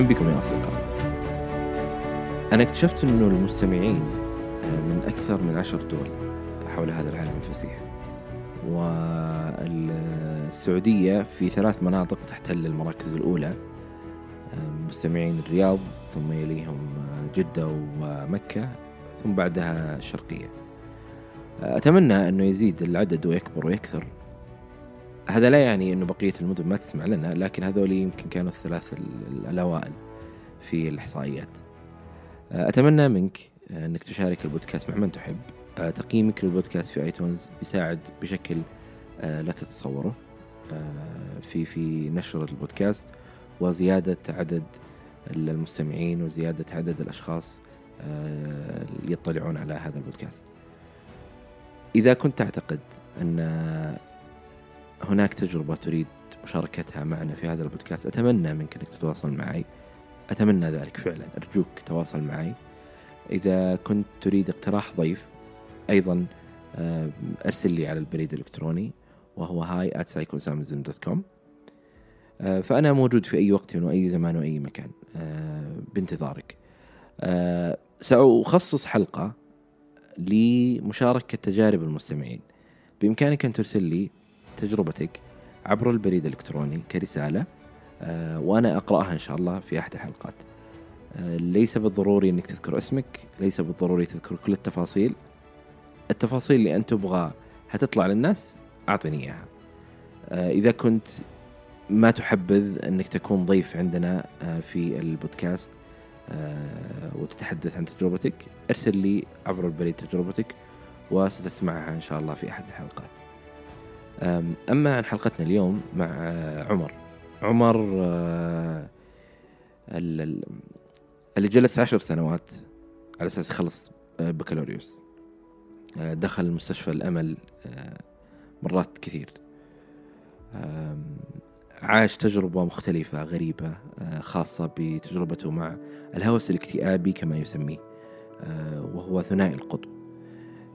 أهلا بكم يا أصدقاء. أنا اكتشفت أنه المستمعين آه، من أكثر من عشر دول حول هذا العالم الفسيح والسعودية في ثلاث مناطق تحتل المراكز الأولى آه، مستمعين الرياض ثم يليهم آه، جدة ومكة ثم بعدها الشرقية أتمنى أنه يزيد العدد ويكبر ويكثر. هذا لا يعني أنه بقية المدن ما تسمع لنا لكن هذول يمكن كانوا الثلاث الأوائل في الإحصائيات. أتمنى منك أنك تشارك البودكاست مع من تحب. تقييمك للبودكاست في آيتونز يساعد بشكل لا تتصوره في في نشر البودكاست وزيادة عدد المستمعين وزيادة عدد الأشخاص اللي يطلعون على هذا البودكاست. إذا كنت تعتقد أن هناك تجربة تريد مشاركتها معنا في هذا البودكاست. أتمنى منك أنك تتواصل معي. أتمنى ذلك فعلا. أرجوك تواصل معي. إذا كنت تريد اقتراح ضيف أيضا أرسل لي على البريد الإلكتروني وهو hi at com فأنا موجود في أي وقت وأي زمان وأي مكان بانتظارك. سأخصص حلقة لمشاركة تجارب المستمعين. بإمكانك أن ترسل لي تجربتك عبر البريد الإلكتروني كرسالة آه، وأنا أقرأها إن شاء الله في أحد الحلقات. آه، ليس بالضروري أنك تذكر اسمك ليس بالضروري تذكر كل التفاصيل. التفاصيل اللي أنت تبغى هتطلع للناس أعطني إياها. آه، إذا كنت ما تحبذ أنك تكون ضيف عندنا في البودكاست وتتحدث عن تجربتك ارسل لي عبر البريد تجربتك وستسمعها إن شاء الله في أحد الحلقات. أما عن حلقتنا اليوم مع عمر. عمر آه، اللي جلس عشر سنوات على أساس يخلص آه، بكالوريوس. آه، دخل مستشفى الأمل مرات كثير. عاش تجربة مختلفة غريبة خاصة بتجربته مع الهوس الاكتئابي كما يسميه وهو ثنائي القطب.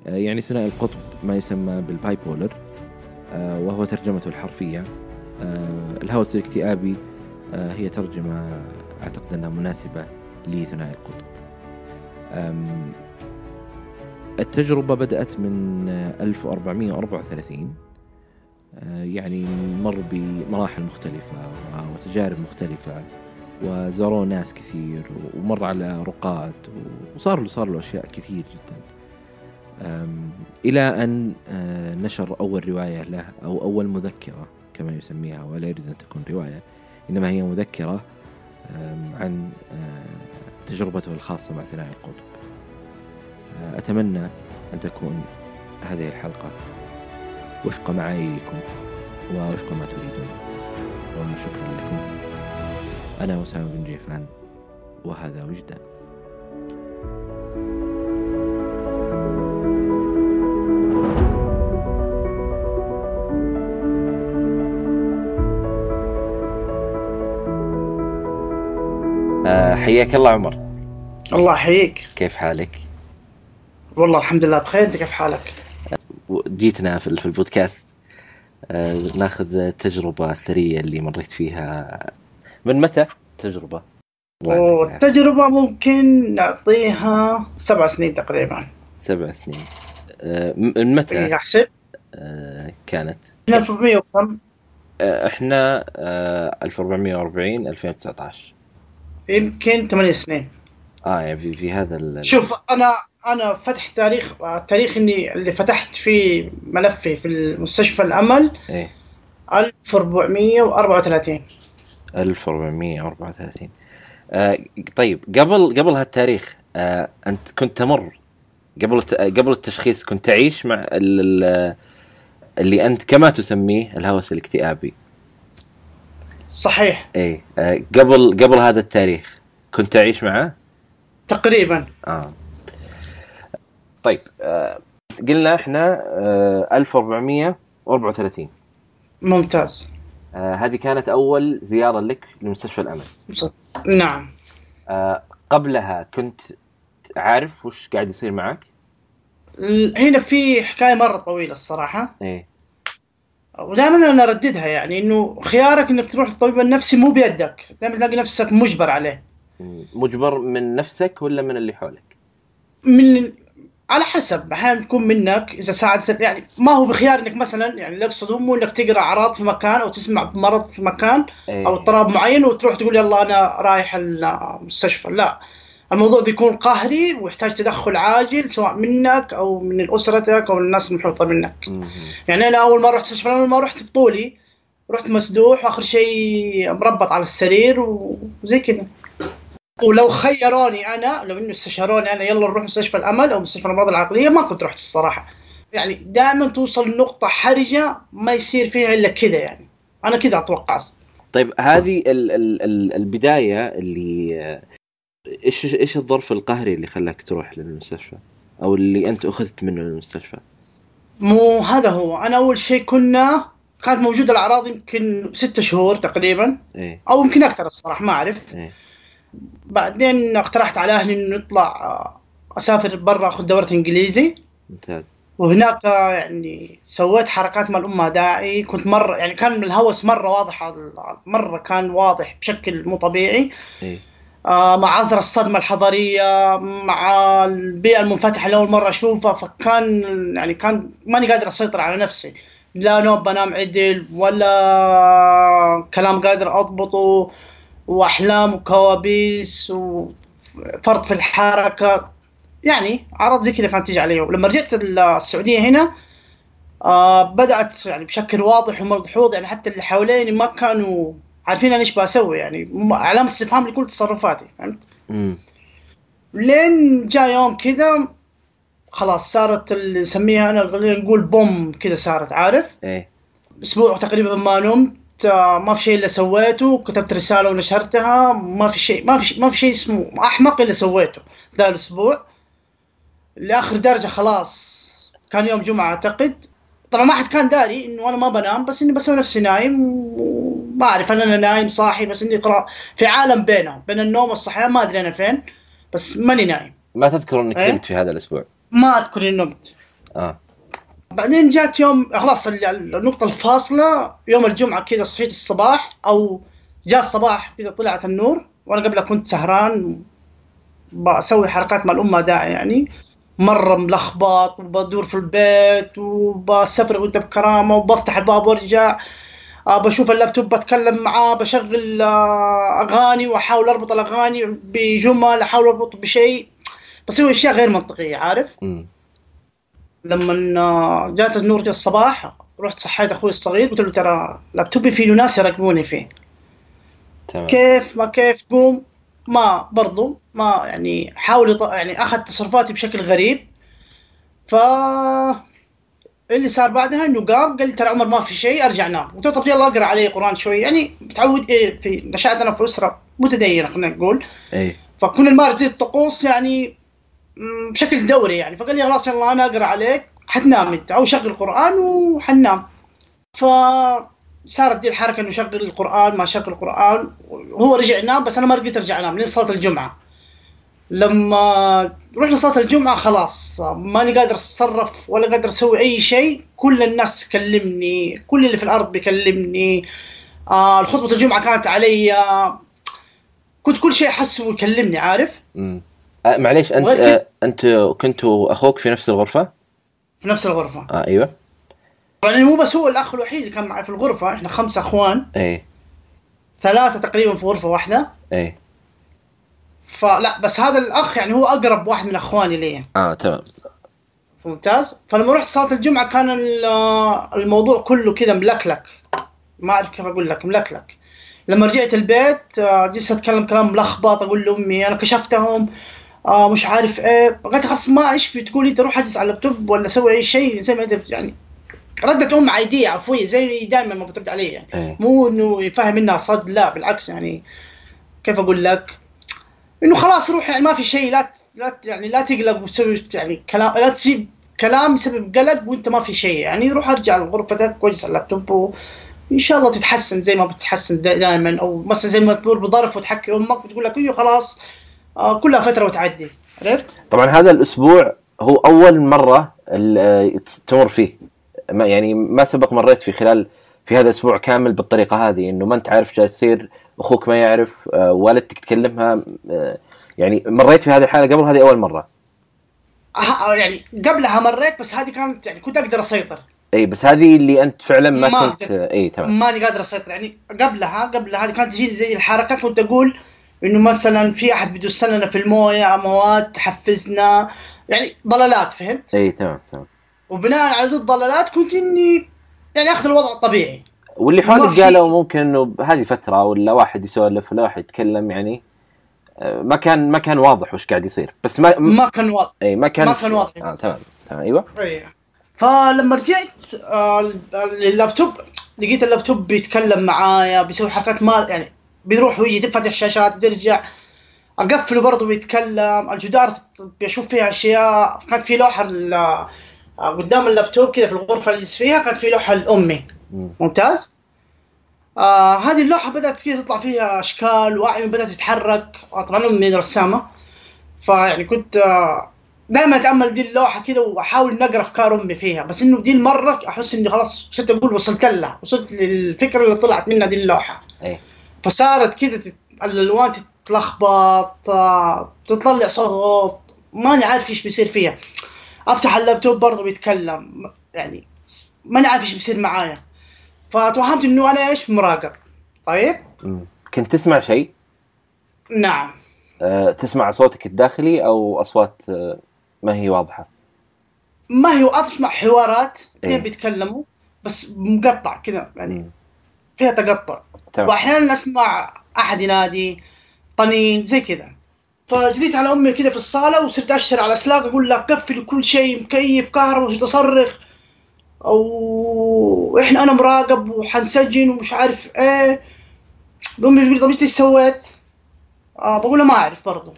يعني ثنائي القطب ما يسمى بالبايبولر. آه، وهو ترجمته الحرفية. آه، الهوس الاكتئابي آه، هي ترجمة أعتقد أنها مناسبة لثنائي القطب. التجربة بدأت من 1434 يعني مر بمراحل مختلفة وتجارب مختلفة وزاروه ناس كثير ومر على رقات وصار له صار له أشياء كثير جدا. إلى أن آه، نشر أول رواية له أو أول مذكرة كما يسميها ولا يريد أن تكون رواية إنما هي مذكرة عن آه، تجربته الخاصة مع ثنائي القطب. آه، أتمنى أن تكون هذه الحلقة وفق معاييركم ووفق ما تريدون. وشكرا لكم. أنا أسامة بن جيفان وهذا وجدان. حياك الله عمر الله يحييك كيف حالك؟ والله الحمد لله بخير أنت كيف حالك؟ جيتنا في البودكاست آه، ناخذ التجربة الثرية اللي مريت فيها من متى تجربة؟ التجربة ممكن نعطيها سبع سنين تقريبا سبع سنين آه، من متى؟ أحسب آه، كانت 1400 وكم؟ إحنا 1440 2019 يمكن ثمانية سنين. آه يعني في, في هذا ال... شوف أنا أنا فتح تاريخ التاريخ إني اللي فتحت فيه ملفي في المستشفى الأمل إيه. 1434 1434 آه طيب قبل قبل هالتاريخ آه أنت كنت تمر. قبل قبل التشخيص كنت تعيش مع اللي أنت كما تسميه الهوس الاكتئابي. صحيح. إيه آه قبل قبل هذا التاريخ كنت تعيش معه؟ تقريبا. آه. طيب آه قلنا إحنا آه 1434 ممتاز. آه هذه كانت أول زيارة لك لمستشفى الأمل. نعم. آه قبلها كنت عارف وش قاعد يصير معك؟ هنا في حكاية مرة طويلة الصراحة. إيه. ودائما أنا ارددها يعني إنه خيارك إنك تروح للطبيب النفسي مو بيدك دائما تلاقي نفسك مجبر عليه. مجبر من نفسك ولا من اللي حولك؟ من على حسب أحيانا تكون منك إذا ساعدت يعني ما هو بخيار إنك مثلا يعني اللي اقصده مو إنك تقرأ أعراض في مكان أو تسمع بمرض في مكان إيه. أو اضطراب معين وتروح تقول يلا أنا رايح المستشفى لا الموضوع بيكون قهري ويحتاج تدخل عاجل سواء منك أو من أسرتك أو من الناس المحيطة منك. مم. يعني أنا أول ما رحت مستشفى أول ما رحت بطولي رحت مسدوح واخر شيء مربط على السرير وزي كذا. ولو خيروني أنا لو إنه استشاروني أنا يلا نروح مستشفى الأمل أو مستشفى الأمراض العقلية ما كنت رحت الصراحة. يعني دائما توصل لنقطة حرجة ما يصير فيها إلا كذا يعني. أنا كذا أتوقع طيب هذه ال ال ال البداية اللي إيش إيش الظرف القهري اللي خلاك تروح للمستشفى؟ أو اللي أنت أخذت منه للمستشفى؟ مو هذا هو. أنا أول شيء كنا كانت موجودة الأعراض يمكن ستة شهور تقريبا. إيه. أو يمكن أكثر الصراحة ما أعرف. إيه. بعدين اقترحت على أهلي إنه نطلع آه، أسافر برا أخذ دورة إنجليزي. ممتاز. وهناك آه، يعني سويت حركات مع الأمة داعي. كنت مرة يعني كان الهوس مرة واضح مرة كان واضح بشكل مو طبيعي. آه، مع عذر الصدمة الحضارية مع البيئة المنفتحة اللي أول مرة أشوفها فكان يعني كان ماني قادر أسيطر على نفسي. لا نوم بنام عدل ولا كلام قادر أضبطه وأحلام وكوابيس وفرط في الحركة. يعني أعراض زي كذا كانت تيجي علي. ولما رجعت السعودية هنا آه بدأت يعني بشكل واضح وملحوظ يعني حتى اللي حواليني ما كانوا عارفين أنا إيش بسوي يعني علامة استفهام لكل تصرفاتي فهمت؟ امم لين جاء يوم كذا خلاص صارت اللي نسميها أنا نقول بوم كذا صارت عارف؟ إيه أسبوع تقريبا ما نمت آه، ما في شيء إلا سويته كتبت رسالة ونشرتها ما في شيء ما في شيء ما في شيء اسمه أحمق إلا سويته ذا الأسبوع لآخر درجة خلاص كان يوم جمعة أعتقد طبعا ما حد كان داري إنه أنا ما بنام بس إني بسوي نفسي نايم وما أعرف هل أنا نايم صاحي بس إني قرأ في عالم بينهم بين النوم والصحيان ما أدري أنا فين بس ماني نايم. ما تذكر إنك إيه؟ نمت في هذا الأسبوع؟ ما أذكر إني نمت. آه. بعدين جات يوم خلاص ال- ال- النقطة الفاصلة يوم الجمعة كذا صحيت الصباح أو جاء الصباح كذا طلعت النور وأنا قبلها كنت سهران بسوي حركات مع الأمة داعي يعني. مرة ملخبط وبدور في البيت وبسفر وأنت بكرامة وبفتح الباب وارجع. آه، بشوف اللابتوب بتكلم معاه بشغل آه، أغاني وأحاول أربط الأغاني بجمل أحاول أربط بشيء. بسوي أشياء غير منطقية عارف؟ لما آه، جات النور جاء الصباح رحت صحيت أخوي الصغير قلت له ترى لابتوبي فيه ناس يراقبوني فيه تمام. كيف ما كيف؟ قوم. ما برضو ما يعني حاول يط- يعني أخذ تصرفاتي بشكل غريب. ف اللي صار بعدها إنه قام قال لي ترى عمر ما في شيء أرجع نام. قلت له طب يلا أقرأ علي قرآن شوي. يعني متعود إيه في نشأت أنا في أسرة متدينة خلينا نقول. إيه. فكنا نمارس دي الطقوس يعني بشكل دوري يعني. فقال لي خلاص يلا أنا أقرأ عليك حتنام أنت. أو شغل قرآن وحنام. ف صارت دي الحركه إنه شغل القرآن ما شغل القرآن. هو رجع ينام بس أنا ما رضيت أرجع أنام لين صلاة الجمعة. لما رحنا صلاة الجمعة خلاص ماني قادر أتصرف ولا قادر أسوي أي شيء. كل الناس تكلمني كل اللي في الأرض بيكلمني. آه خطبه الجمعة كانت علي. كنت كل شيء احسه يكلمني عارف؟ امم معليش أنت آه أنت كنتوا أخوك في نفس الغرفة؟ في نفس الغرفة. آه أيوه. طبعا مو بس هو الأخ الوحيد اللي كان معي في الغرفة إحنا خمسه أخوان. إيه. ثلاثة تقريبا في غرفة واحدة. إيه. فلا بس هذا الأخ يعني هو أقرب واحد من أخواني لي. آه تمام. ممتاز فلما رحت صلاة الجمعة كان ال- الموضوع كله كذا ملكلك. ما أعرف كيف أقول لك ملكلك. لما رجعت البيت آه، جلست أتكلم كلام ملخبط أقول لأمي أنا كشفتهم آه مش عارف إيه. قالت خلاص ما إيش بتقولي أنت روح أجلس على اللابتوب ولا سوي أي شيء زي ما أنت يعني ردة أم عادية عفوية زي دائما ما بترد علي يعني. إيه. مو إنه يفهم منها صد لا بالعكس يعني. كيف أقول لك؟ إنه خلاص روح يعني ما في شيء لا لا يعني لا تقلق وتسوي يعني كلام لا تسيب كلام يسبب قلق وأنت ما في شيء. يعني روح أرجع لغرفتك وأجلس على اللابتوب وإن شاء الله تتحسن زي ما بتتحسن دائما. أو مثلا زي ما تمر بظرف وتحكي أمك وتقول لك أيوه خلاص آه كلها فترة وتعدي. عرفت؟ طبعا هذا الأسبوع هو أول مرة آه، تمر فيه. ما يعني ما سبق مريت في خلال في هذا الأسبوع كامل بالطريقة هذه إنه ما أنت عارف جالس يصير أخوك ما يعرف آه، والدتك تكلمها آه، يعني مريت في هذه الحالة قبل؟ هذه أول مرة. ه- يعني قبلها مريت بس هذه كانت يعني كنت أقدر أسيطر. إي بس هذه اللي أنت فعلا ما, ما كنت. إي تمام. ماني قادر أسيطر. يعني قبلها قبلها هذه كانت تجي زي الحركات كنت أقول إنه مثلا في أحد بيدس لنا في الموية مواد تحفزنا يعني ضلالات فهمت؟ إي تمام تمام. وبناء على ذي الضلالات كنت إني يعني أخذ الوضع الطبيعي. واللي حولك قالوا ممكن إنه هذه فترة ولا واحد يسولف ولا واحد يتكلم يعني آه، ما كان ما كان واضح وش قاعد يصير. بس ما ما كان واضح. إي ما كان ما كان واضح. آه تمام تمام أيوه. إيه فلما رجعت آه، اللابتوب لقيت اللابتوب بيتكلم معايا بيسوي حركات ما يعني بيروح ويجي تفتح شاشات ترجع. أقفله برضه بيتكلم. الجدار بشوف فيها أشياء. كانت في لوحة قدام اللابتوب كذا في الغرفة اللي فيها كانت في لوحة لأمي. مم. ممتاز؟ آه هذه اللوحة بدأت كذا تطلع فيها أشكال وأعين بدأت تتحرك. آه، طبعا أمي رسامة. فيعني كنت آه دائما أتأمل دي اللوحة كذا وأحاول نقرا أفكار أمي فيها. بس إنه دي المرة أحس إني خلاص صرت أقول وصلت لها وصلت للفكرة اللي طلعت منها دي اللوحة. اي فصارت كذا تت- الألوان تتلخبط آه، تطلع صوت ماني عارف إيش بيصير فيها. أفتح اللابتوب برضه بيتكلم. يعني ماني عارف إيش بيصير معايا. فتوهمت إنه أنا إيش؟ مراقب. طيب؟ مم. كنت تسمع شيء؟ نعم. آه، تسمع صوتك الداخلي أو أصوات آه، ما هي واضحة؟ ما هي أسمع حوارات إيه. كيف بيتكلموا بس مقطع كذا يعني مم. فيها تقطع. وأحيانا أسمع أحد ينادي طنين زي كذا. فجريت على أمي كذا في الصالة وصرت اشر على سلاك أقول لها قفل كل شيء مكيف كهرباء وصرت اصرخ أو إحنا أنا مراقب وحنسجن ومش عارف إيه. امي تقول طب إيش سويت؟ آه بقول لها ما أعرف برضه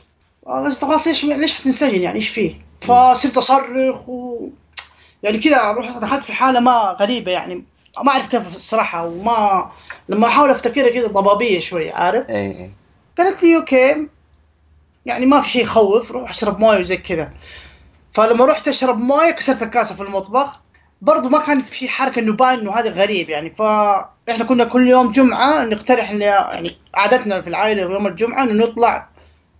آه طب خلاص إيش ليش حتنسجن يعني؟ إيش فيه؟ فصرت أصرخ و يعني كذا رحت دخلت في حالة ما غريبة يعني. ما أعرف كيف الصراحه وما لما أحاول أفتكرها كذا ضبابية شوي عارف؟ اي اي قالت لي okay. يعني ما في شيء يخوف روح اشرب مويه وزي كذا. فلما رحت اشرب مويه كسرت الكاسة في المطبخ. برضو ما كان في حركة إنه باين إنه هذا غريب يعني فاحنا كنا كل يوم جمعة نقترح يعني عادتنا في العائلة يوم الجمعة إنه نطلع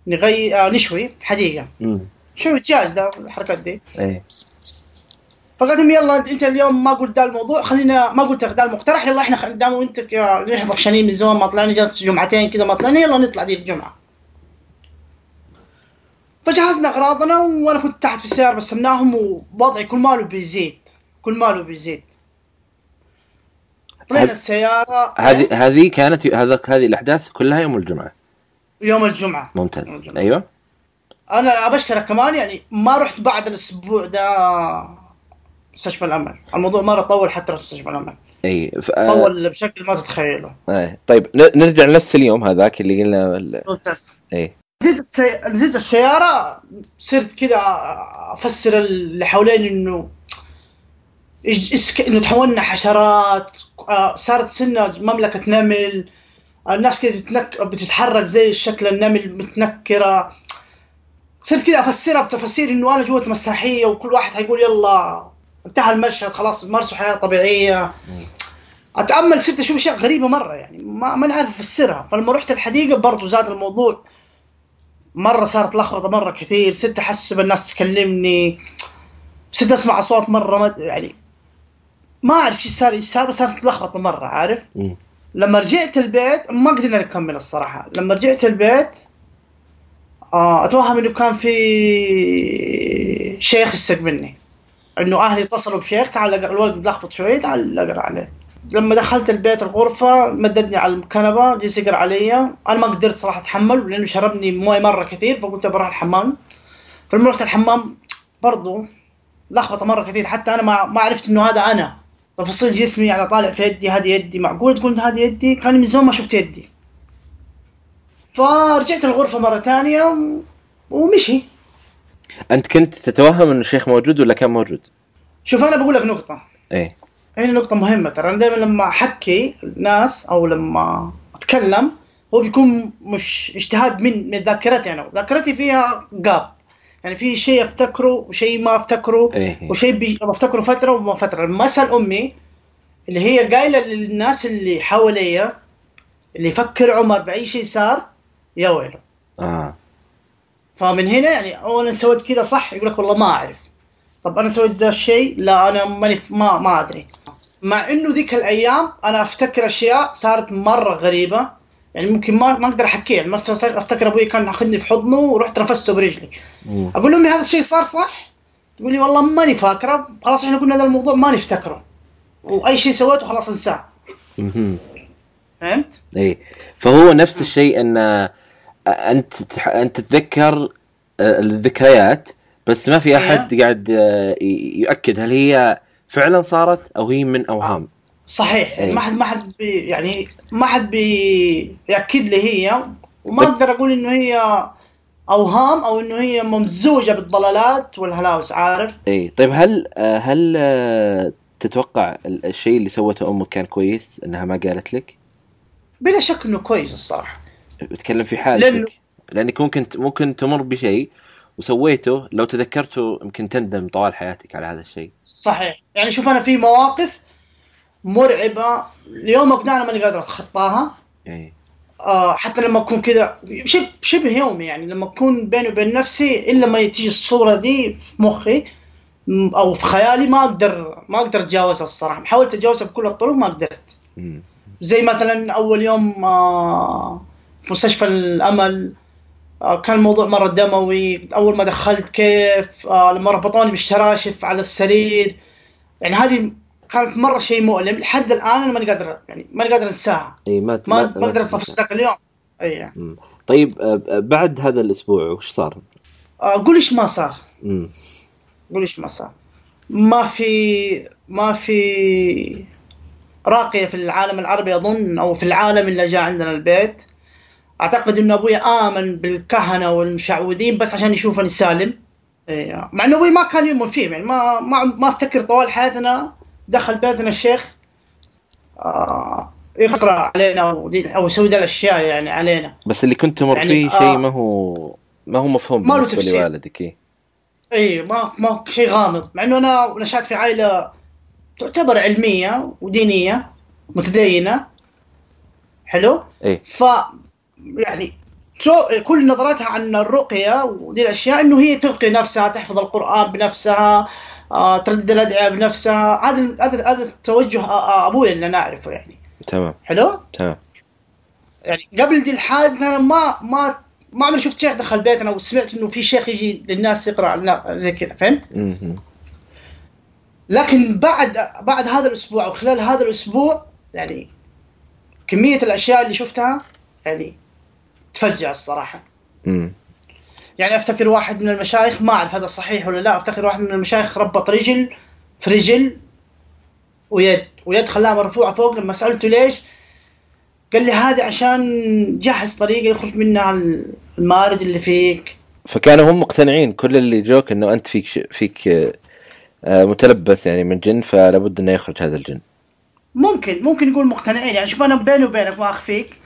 نغي آه نشوي في حديقه. شوي دجاج ده الحركات دي. اي فقالت لهم يلا أنت اليوم ما قلت ده الموضوع خلينا ما قلت ده المقترح يلا إحنا دام وانت ك- نحضر شنين من زمان ما طلعنا جلس جمعتين كذا ما طلعنا يلا نطلع دي الجمعة. فجهزنا أغراضنا وأنا كنت تحت في السيارة بستناهم ووضعي كل ماله بيزيد كل ماله بيزيد طلعنا السيارة. هذه هذه كانت هذاك هذه الأحداث كلها يوم الجمعة. يوم الجمعة. ممتاز. يوم الجمعة. أيوه. أنا أبشرك كمان يعني ما رحت بعد الأسبوع ده مستشفى الأمل. الموضوع مرة طول حتى رحت مستشفى الأمل. أي ف... آه، طول بشكل ما تتخيله. آه. طيب نرجع لنفس اليوم هذاك اللي قلنا ممتاز. أي. نزلت السي... نزلت السيارة صرت كذا أفسر اللي حوالين إنه إنه تحولنا حشرات آه، صارت سنة مملكة نمل الناس كذا تتنك... بتتحرك زي شكل النمل متنكرة. صرت كذا أفسرها بتفسير إنه أنا جوة مسرحية وكل واحد حيقول يلا انتهى المشهد خلاص مارسوا حياة طبيعية. أتأمل صرت أشوف أشياء غريبة مرة يعني ما ما عارف أفسرها. فلما رحت الحديقة برضو زاد الموضوع مرة صارت لخبطة مرة كثير صرت أحس بالناس تكلمني صرت أسمع أصوات مرة ما يعني ما أعرف إيش صار إيش صار بس صارت لخبطة مرة عارف. لما رجعت البيت ما قدرنا نكمل الصراحة. لما رجعت البيت آه أتوهم إنه كان في شيخ يستقبلني إنه أهلي اتصلوا بشيخ تعال الولد ملخبط شوي تعال أقرأ عليه. لما دخلت البيت الغرفة مددني على الكنبة جلس يقرأ علي. أنا ما قدرت صراحة أتحمل لأنه شربني موية مرة كثير فقلت بروح الحمام. فلما رحت الحمام برضو لخبطة مرة كثير. حتى أنا ما ما عرفت إنه هذا أنا. تفاصيل جسمي يعني طالع في يدي هذه يدي. معقول تقول هذه يدي؟ كان من زمان ما شفت يدي. فرجعت الغرفة مرة ثانية و- ومشي. أنت كنت تتوهم إنه الشيخ موجود ولا كان موجود؟ شوف أنا بقول لك نقطة. إيه. هنا نقطة مهمة. ترى أنا دائما لما أحكي الناس أو لما أتكلم هو بيكون مش اجتهاد من من ذاكرتي أنا. ذاكرتي فيها gap يعني في شيء أفتكره وشيء ما أفتكره إيه. وشيء بفتكره فترة وما فترة. لما اسال أمي اللي هي قايلة للناس اللي حواليا اللي يفكر عمر بأي شيء صار يا ويله آه. فمن هنا يعني اولا سويت كذا صح يقول لك والله ما أعرف. طب أنا سويت ذا الشيء؟ لا أنا ماني ما ما أدري. مع إنه ذيك الأيام أنا أفتكر أشياء صارت مرة غريبة. يعني ممكن ما ما أقدر أحكيها. يعني افتكر أبوي كان اخذني في حضنه ورحت نفسته برجلي. مم. أقول لامي هذا الشيء صار صح؟ تقول لي والله ماني فاكرة. خلاص إحنا قلنا هذا الموضوع ما نفتكره وأي شيء سويته خلاص انساه. فهمت؟ إي. فهو نفس الشيء إن أنت أنت تتذكر الذكريات بس ما في أحد قاعد آه، يؤكد هل هي فعلا صارت أو هي من اوهام صحيح أي. ما حد ما حد بي يعني ما حد بيأكد لي هي وما طيب. أقدر أقول إنه هي اوهام أو إنه هي ممزوجة بالضلالات والهلاوس عارف؟ اي طيب هل آه، هل آه، تتوقع ال- الشيء اللي سوته أمك كان كويس إنها ما قالت لك؟ بلا شك إنه كويس الصراحة بتكلم في لأنه- حالتك لأنك ممكن ممكن تمر بشيء وسويته لو تذكرته يمكن تندم طوال حياتك على هذا الشيء. صحيح. يعني شوف أنا في مواقف مرعبة ليومك ده أنا ماني قادر أتخطاها. اي آه حتى لما أكون كذا شبه شبه يومي يعني لما أكون بيني وبين نفسي إلا ما تيجي الصورة دي في مخي أو في خيالي ما أقدر ما أقدر أتجاوزها الصراحة. حاولت أتجاوزها بكل الطرق ما قدرت. زي مثلا أول يوم آه في مستشفى الأمل كان الموضوع مرة دموي. أول ما دخلت كيف آه لما ربطوني بالشراشف على السرير. يعني هذه كانت مرة شيء مؤلم. لحد الآن أنا ماني قادر يعني ماني قادر أنساها. إي ما ما ما أقدر انسى اليوم. إي. طيب آه، آه، بعد هذا الأسبوع وش صار؟ آه، قول إيش ما صار. قول إيش ما صار. ما في ما في راقية في العالم العربي أظن أو في العالم اللي جاء عندنا البيت. أعتقد إن أبوي آمن بالكهنة والمشعوذين بس عشان يشوفني سالم إيه. مع إن أبوي ما كان يؤمن فيهم يعني ما ما ما أفتكر طوال حياتنا دخل بيتنا الشيخ آه يقرأ علينا أو يسوي ذي الأشياء يعني علينا بس اللي كنت تمر يعني، فيه آه. شيء ما هو ما هو مفهوم ما بالنسبة. لوالدك إيه. اي ما ما شيء غامض مع إنه أنا نشأت في عائلة تعتبر علمية ودينية متدينة حلو إيه ف يعني كل نظرتها عن الرقية ودي الأشياء إنه هي ترقي نفسها تحفظ القرآن بنفسها آه، تردد الأدعية بنفسها. هذا هذا هذا توجه آه، آه، أبوي اللي أنا اعرفه يعني. تمام. حلو؟ تمام. يعني قبل دي الحادثة أنا ما ما ما عمري شفت شيخ دخل بيتنا وسمعت إنه في شيخ يجي للناس يقرأ زي كذا فهمت؟ لكن بعد بعد هذا الأسبوع أو خلال هذا الأسبوع يعني كمية الأشياء اللي شفتها يعني تفجع الصراحة مم. يعني أفتكر واحد من المشايخ ما أعرف هذا صحيح ولا لا أفتكر واحد من المشايخ ربط رجل في رجل ويد ويد خلاها مرفوعه فوق لما سألته ليش قال لي هذه عشان جهز طريقة يخرج منها المارد اللي فيك فكانوا هم مقتنعين كل اللي جوك إنه أنت فيك. فيك آه، متلبس يعني من جن فلا بد إنه يخرج هذا الجن ممكن ممكن نقول مقتنعين يعني شوف أنا بيني وبينك ما أخفيك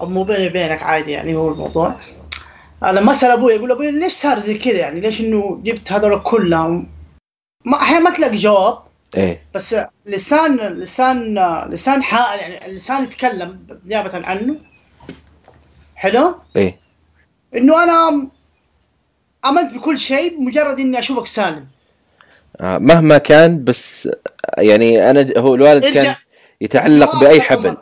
مو بيني وبينك عادي يعني هو الموضوع. أنا لما اسال أبوي أقول أبوي ليش صار زي كذا يعني؟ ليش إنه جبت هذول كلهم؟ ما أحيانا ما تلاقي جواب. إيه. بس لسان لسان لسان حائل يعني اللسان يتكلم نيابة عنه. حلو؟ إيه. إنه أنا امنت بكل شيء بمجرد إني أشوفك سالم. آه، مهما كان بس آه، يعني أنا هو الوالد كان يتعلق بأي حبل.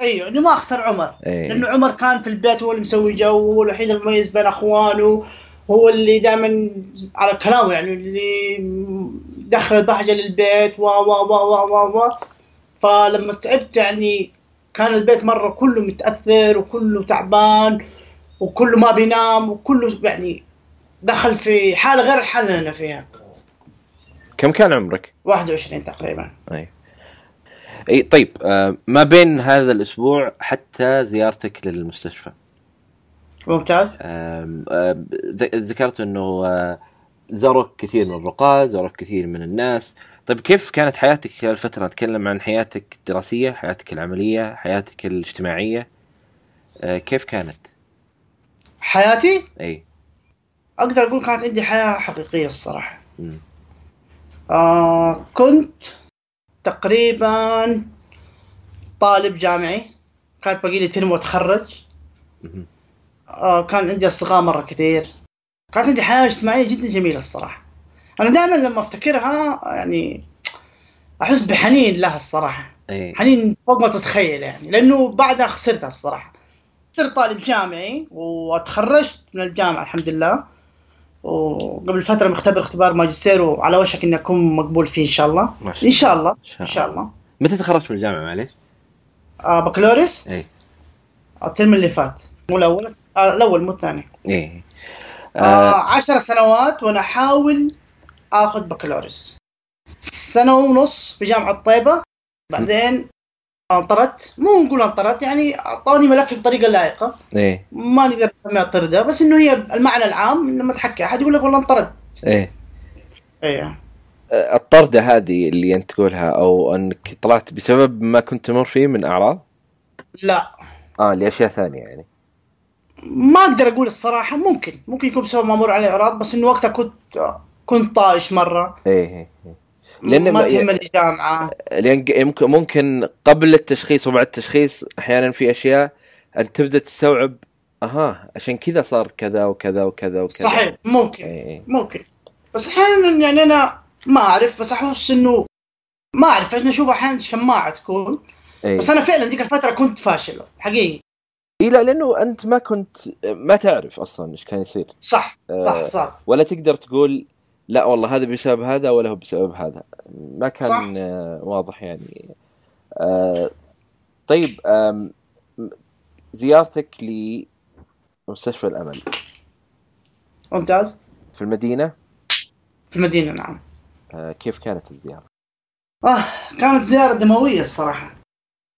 أيوه إنه ما اخسر عمر. إيه. لأنه عمر كان في البيت هو اللي مسوي جو هو الوحيد المميز بين اخوانه هو اللي دائما على كلامه يعني اللي دخل البهجة للبيت و و و و و و. فلما استعبت يعني كان البيت مرة كله متأثر وكله تعبان وكله ما بينام وكله يعني دخل في حالة غير الحاله اللي أنا فيها. كم كان عمرك؟ 21 تقريبا. اي إي طيب آه، ما بين هذا الأسبوع حتى زيارتك للمستشفى. ممتاز. ذكرت إنه آه، زارك كثير من الرقاة زارك كثير من الناس. طيب كيف كانت حياتك خلال الفترة نتكلم عن حياتك الدراسية حياتك العملية حياتك الاجتماعية. آه، كيف كانت؟ حياتي؟ إي. أقدر أقول كانت عندي حياة حقيقية الصراحة. آه كنت تقريبا طالب جامعي كانت باقي لي ترم واتخرج. آه كان عندي أصدقاء مرة كثير. كانت عندي حياة اجتماعية جدا جميلة الصراحة. أنا دائما لما أفتكرها يعني أحس بحنين لها الصراحة. إيه حنين فوق ما تتخيل يعني لأنه بعدها خسرتها الصراحة. صرت طالب جامعي وتخرجت من الجامعة الحمد لله. وقبل فترة مختبر اختبار ماجستير وعلى وشك إني أكون مقبول فيه إن شاء الله. ما شاء إن شاء الله. إن شاء الله. متى تخرجت من الجامعة معليش؟ آه بكالوريوس؟ إيه. الترم اللي فات. مو الأول؟ آه الأول مو الثاني. إيه. آه آه. عشر سنوات وأنا أحاول آخذ بكالوريوس. سنة ونص في جامعة طيبه بعدين انطردت. مو نقول انطردت يعني اعطوني ملفي بطريقة لائقة. إيه. ما نقدر نسميها طرده بس إنه هي المعنى العام لما تحكي أحد يقول لك والله انطرد إيه. آه، الطردة هذه اللي أنت تقولها أو أنك طلعت بسبب ما كنت تمر فيه من أعراض؟ لا. آه لأشياء ثانية يعني. ما أقدر أقول الصراحة ممكن. ممكن يكون بسبب ما أمر علي أعراض بس إنه وقتها كنت كنت طايش مرة. إيه إيه إيه. لأن ما تهمني الجامعة. لأن ممكن ممكن قبل التشخيص وبعد التشخيص أحيانا في أشياء انت تبدأ تستوعب أها عشان كذا صار كذا وكذا وكذا وكذا. صحيح ممكن إيه إيه. ممكن. بس أحيانا يعني أنا ما أعرف بس أحس إنه ما أعرف أنا أشوف أحيانا شماعة تكون. إيه. بس أنا فعلا ذيك الفترة كنت فاشل حقيقي. إيه لا لأنه أنت ما كنت ما تعرف أصلا إيش كان يصير. صح صح آه، صح. ولا تقدر تقول لا والله هذا بسبب هذا ولا هو بسبب هذا. ما كان صح. آه، واضح يعني. آه، طيب آم، زيارتك لمستشفى الأمل. ممتاز. في المدينة؟ في المدينة نعم. آه، كيف كانت الزيارة؟ آه كانت زيارة دموية الصراحة.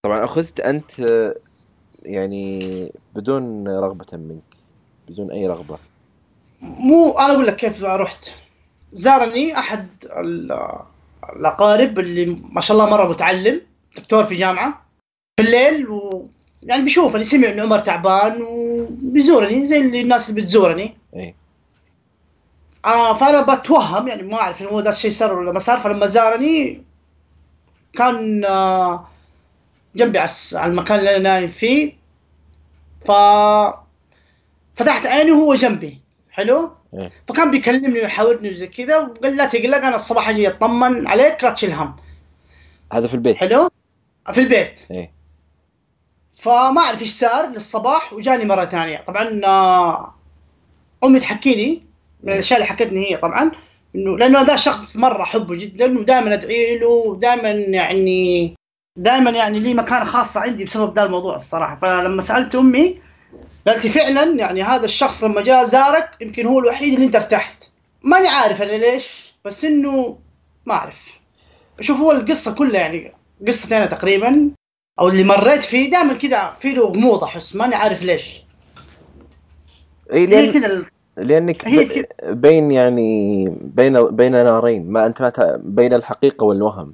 طبعا أخذت أنت يعني بدون رغبة منك بدون أي رغبة. مو أنا أقول لك كيف رحت. زارني أحد ال- الأقارب اللي ما شاء الله مرة متعلم دكتور في جامعة في الليل و يعني بيشوفني سمع ان عمر تعبان وبيزورني زي اللي الناس اللي بتزورني. إيه. آه فأنا بتوهم يعني ما أعرف هو ده الشيء صار ولا ما صار فلما زارني كان آه جنبي على المكان اللي أنا نايم فيه ف فتحت عيني وهو جنبي. حلو؟ إيه. فكان بيكلمني ويحاورني وزي كذا وقال لا تقلق أنا الصباح أجي أطمن عليك لا تشيل هم. هذا في البيت. حلو؟ في البيت. إيه. فما أعرف إيش صار للصباح وجاني مرة ثانية. طبعا آه، أمي تحكي لي من الأشياء اللي حكتني هي طبعا إنه لأنه ده شخص مرة احبه جدا ودائما أدعي له ودائما يعني دائما يعني لي مكانه خاصه عندي بسبب ذا الموضوع الصراحة. فلما سألت أمي قالت لي فعلا يعني هذا الشخص لما جاء زارك يمكن هو الوحيد اللي انت ارتحت. ماني عارف أنا ليش بس إنه ما أعرف. شوف هو القصة كلها يعني قصتي أنا تقريبا أو اللي مريت فيه دائما كذا في له غموض احس ماني عارف ليش. إيه هي لأن كذا لأنك هي ب- بين يعني بين بين نارين ما أنت ما ت- بين الحقيقة والوهم.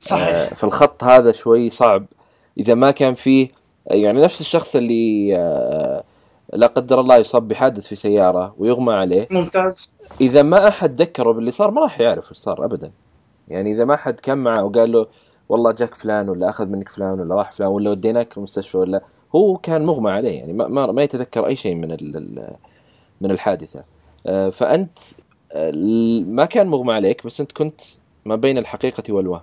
صحيح. آه، في الخط هذا شوي صعب. إذا ما كان فيه يعني نفس الشخص اللي آه، لا قدر الله يصاب بحادث في سيارة ويغمى عليه. ممتاز. إذا ما أحد ذكره باللي صار ما راح يعرف إيش صار ابدا. يعني إذا ما حد كان معه وقال له والله جاك فلان ولا أخذ منك فلان ولا راح فلان ولا وديناك المستشفى ولا هو كان مغمى عليه. يعني ما ما, ما يتذكر أي شيء من من الحادثة. آه، فأنت آه، ما كان مغمى عليك بس أنت كنت ما بين الحقيقة والوهم.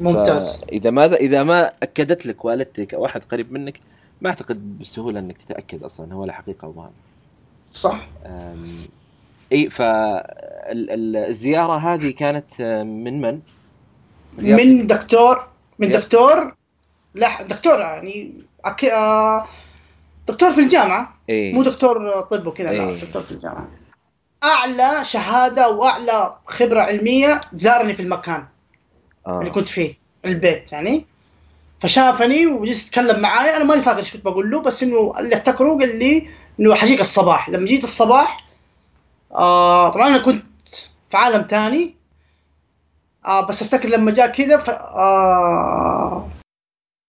ممتاز. اذا ما إذا ما أكدت لك والدتك أو احد قريب منك ما أعتقد بسهولة إنك تتأكد أصلا هو له حقيقة وهم صح. إي فالزياره هذه كانت آه، من من؟ من دكتور من دكتور لا دكتور يعني أك... آه، دكتور في الجامعة. إيه مو دكتور طب وكذا لا إيه. دكتور في الجامعة. أعلى شهادة وأعلى خبرة علمية زارني في المكان. اللي آه. كنت فيه البيت يعني. فشافني وجلس يتكلم معاي أنا ماني فاكر إيش كنت بقول له بس إنه اللي افتكره قال لي إنه حجيك الصباح. لما جيت الصباح آه طبعا أنا كنت في عالم تاني. آه بس أفتكر لما جاء كذا ف- آه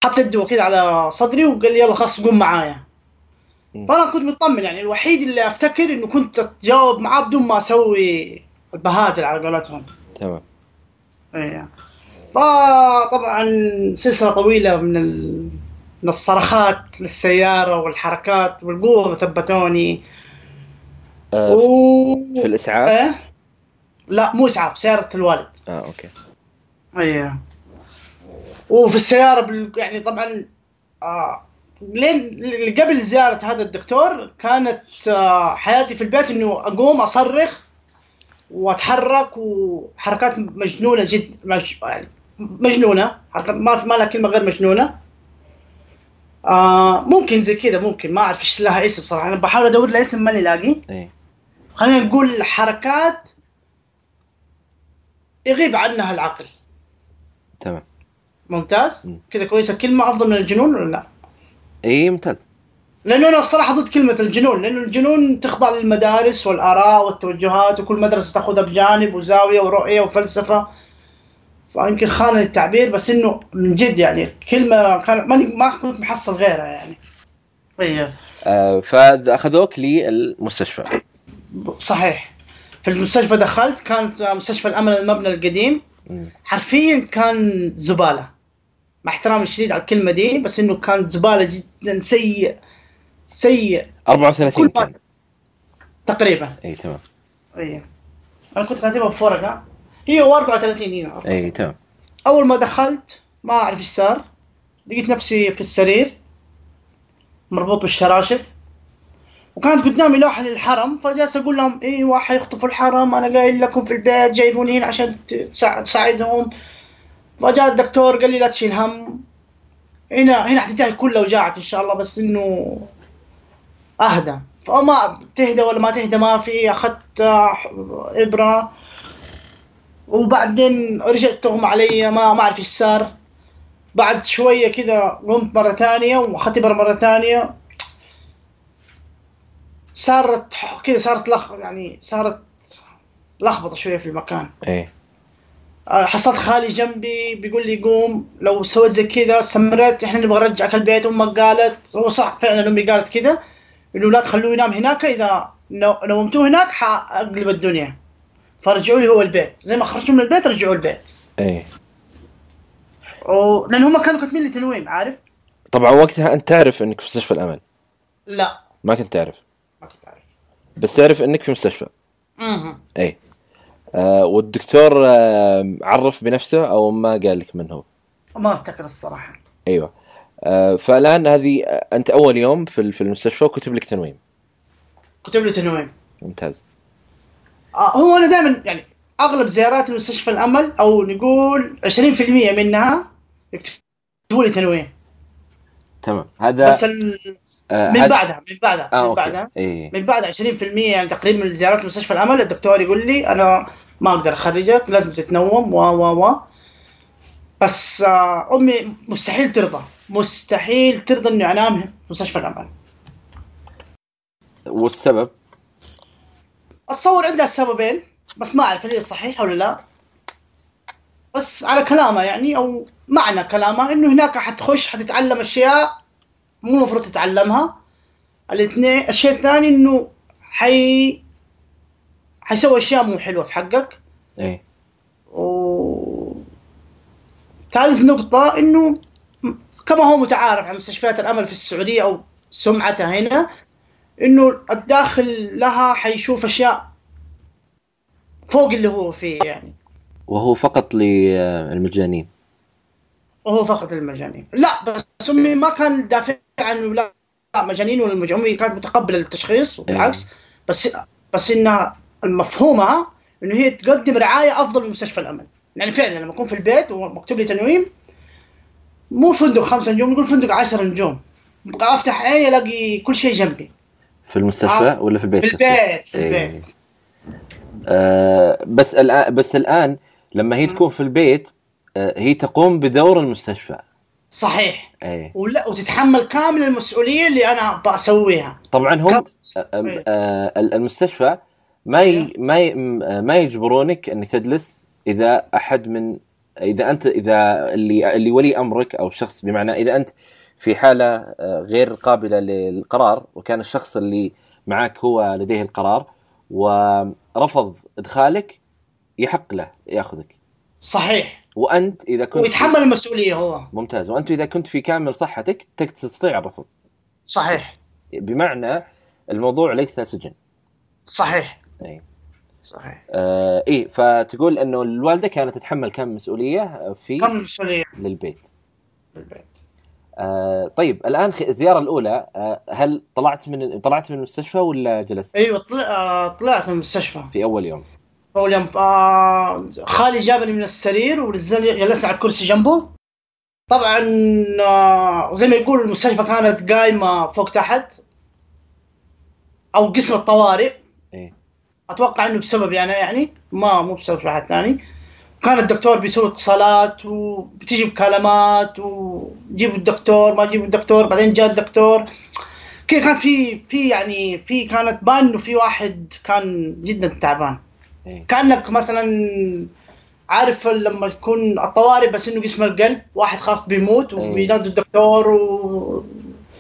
حط يده كذا على صدري وقال لي يلا خلاص قوم معايا. فأنا كنت مطمن يعني. الوحيد اللي أفتكر إنه كنت أتجاوب معاه بدون ما أسوي البهادل على قولتهم. تمام. إيه. فطبعا سلسلة طويلة من ال... من الصرخات للسيارة والحركات والقوة ثبتوني آه و... في الإسعاف؟ إيه؟ لا مو إسعاف سيارة الوالد. آه أوكي. إيه. وفي السيارة بال... يعني طبعا آه لين قبل زيارة هذا الدكتور كانت آه حياتي في البيت إنه أقوم أصرخ وأتحرك وحركات مجنونة جد مج... يعني مجنونة. ما ما لها كلمة غير مجنونة. آه ممكن زي كذا ممكن. ما أعرف إيش لها اسم صراحة. أنا بحاول أدور لها اسم ماني لاقي. إيه. خلينا نقول حركات يغيب عنها العقل. تمام. ممتاز؟ مم. كذا كويسة. كلمة أفضل من الجنون ولا لا؟ اي ممتاز. لأنه أنا الصراحه ضد كلمة الجنون لأنه الجنون تخضع للمدارس والآراء والتوجهات وكل مدرسة تأخذها بجانب وزاوية ورؤية وفلسفة. فيمكن خان التعبير بس إنه من جد يعني كلمة كان ماني ما كنت محصل غيرها يعني. أيوه آه فاخذوك للمستشفى. صحيح. في المستشفى دخلت كانت مستشفى الأمل المبنى القديم. حرفيا كان زبالة. مع احترامي الشديد على الكلمة دي بس إنه كان زبالة جدا سيء سيء. 34 كل ما- كان. تقريبا. اي تمام. إيه أنا كنت كاتبها في ورقه هي 34 هنا اي تمام. أول ما دخلت ما أعرف إيش صار. لقيت نفسي في السرير مربوط بالشراشف. وكانت قدامي لوحة للحرم فجالس أقول لهم أيوه حيخطفوا الحرم أنا قايل لكم في البيت جايبوني هنا عشان تساعد- تساعدهم. فجاء الدكتور قال لي لا تشيل هم. هنا هنا حتنتهي كل اوجاعك إن شاء الله بس إنه أهدى. فما تهدى ولا ما تهدى ما في أخذت إبرة. وبعدين رجعت تغمى علي ما ما أعرف إيش صار. بعد شوية كذا قمت مرة ثانية وأخذت إبرة مرة ثانية. صارت كذا صارت لخ يعني صارت لخبطة شوية في المكان. اي آه، حصلت خالي جنبي بيقول لي قوم لو سويت زي كذا استمرت إحنا نبغى نرجعك البيت أمك قالت هو صح فعلا أمي قالت كذا إنه لا تخلوه ينام هناك إذا نو- نومتوه هناك حأقلب الدنيا. فرجعوا لي هو البيت. زي ما خرجوا من البيت رجعوا البيت. اي و... لأن هم كانوا كاتبين لي تنويم عارف؟ طبعا وقتها أنت تعرف إنك في مستشفى الأمل. لا. ما كنت تعرف. ما كنت عارف بس تعرف إنك في مستشفى. أها اي آه والدكتور آه عرف بنفسه أو ما قال لك من هو؟ ما أفتكر الصراحة. أيوه. آه فالآن هذه آه، أنت أول يوم في في المستشفى وكتب لك تنويم. كتب لي تنويم. ممتاز. هو أنا دائما يعني أغلب زيارات المستشفى الأمل أو نقول 20% منها يكتبوا لي تنويم تمام. هذا بس ال... آه من هذا- بعدها من بعدها آه من بعدها اي من بعد 20% يعني تقريبا من زيارات مستشفى الأمل الدكتور يقول لي أنا ما أقدر أخرجك لازم تتنوم و و و. بس آه أمي مستحيل ترضى مستحيل ترضى إني أنام في مستشفى الأمل. والسبب؟ أتصور عندها سببين بس ما أعرف هل هي صحيحة ولا لا. بس على كلامها يعني أو معنى كلامها إنه هناك حتخش حتتعلم أشياء مو المفروض تتعلمها. الاثنين الشيء الثاني إنه حي حيسوي أشياء مو حلوة في حقك. اي و ثالث نقطة إنه كما هو متعارف عن مستشفيات الأمل في السعودية أو سمعتها هنا إنه الداخل لها حيشوف أشياء فوق اللي هو فيه يعني. وهو فقط للمجانين. وهو فقط المجانين لا بس أمي ما كان دافع عنه لا مجانين ولا مج- أمي كانت متقبلة للتشخيص وبالعكس بس بس إنها مفهومها إنه هي تقدم رعاية أفضل من مستشفى الامل يعني فعلا لما أكون في البيت ومكتوب لي تنويم مو فندق خمسة نجوم يقول فندق عشرة نجوم. أفتح عيني ألاقي كل شيء جنبي. في المستشفى آه. ولا في البيت؟ في؟ البيت في إيه. البيت. آه بس الان بس الآن لما هي تكون في البيت آه هي تقوم بدور المستشفى. صحيح. اي ولا وتتحمل كامل المسؤولية اللي أنا بسويها طبعا هم آه، آه، آه، المستشفى ما ي... ما ي... ما يجبرونك إنك تجلس إذا أحد من إذا أنت إذا اللي اللي ولي أمرك أو شخص بمعنى إذا أنت في حالة آه، غير قابلة للقرار وكان الشخص اللي معك هو لديه القرار ورفض إدخالك يحق له يأخذك. صحيح. وأنت إذا كنت ويتحمل المسؤولية هو. ممتاز. وأنت إذا كنت في كامل صحتك تك- تستطيع الرفض. صحيح. بمعنى الموضوع ليس سجن. صحيح. إي. صحيح. آه إيه فتقول إنه الوالدة كانت تتحمل كم مسؤولية في كم مسؤولية؟ للبيت. بالبيت آه طيب الآن الزيارة الأولى آه هل طلعت من طلعت من المستشفى ولا جلست؟ أيوه طلع آه، طلعت من المستشفى. في أول يوم. أول يوم آه خالي جابني من السرير جلسنا على الكرسي جنبه. طبعا آه زي ما يقول المستشفى كانت قايمة فوق تحت أو قسم الطوارئ. إيه. أتوقع إنه بسبب يعني يعني ما مو بسبب احد ثاني. كان الدكتور بيسوي اتصالات وبتيجي مكالمات وجيبوا الدكتور ما جيبوا الدكتور بعدين جاء الدكتور كذا كان في في يعني في كانت بان إنه في واحد كان جدا تعبان إيه كأنك مثلا عارف لما يكون الطوارئ بس إنه قسم القلب واحد خاص بيموت أي. وبينادوا الدكتور و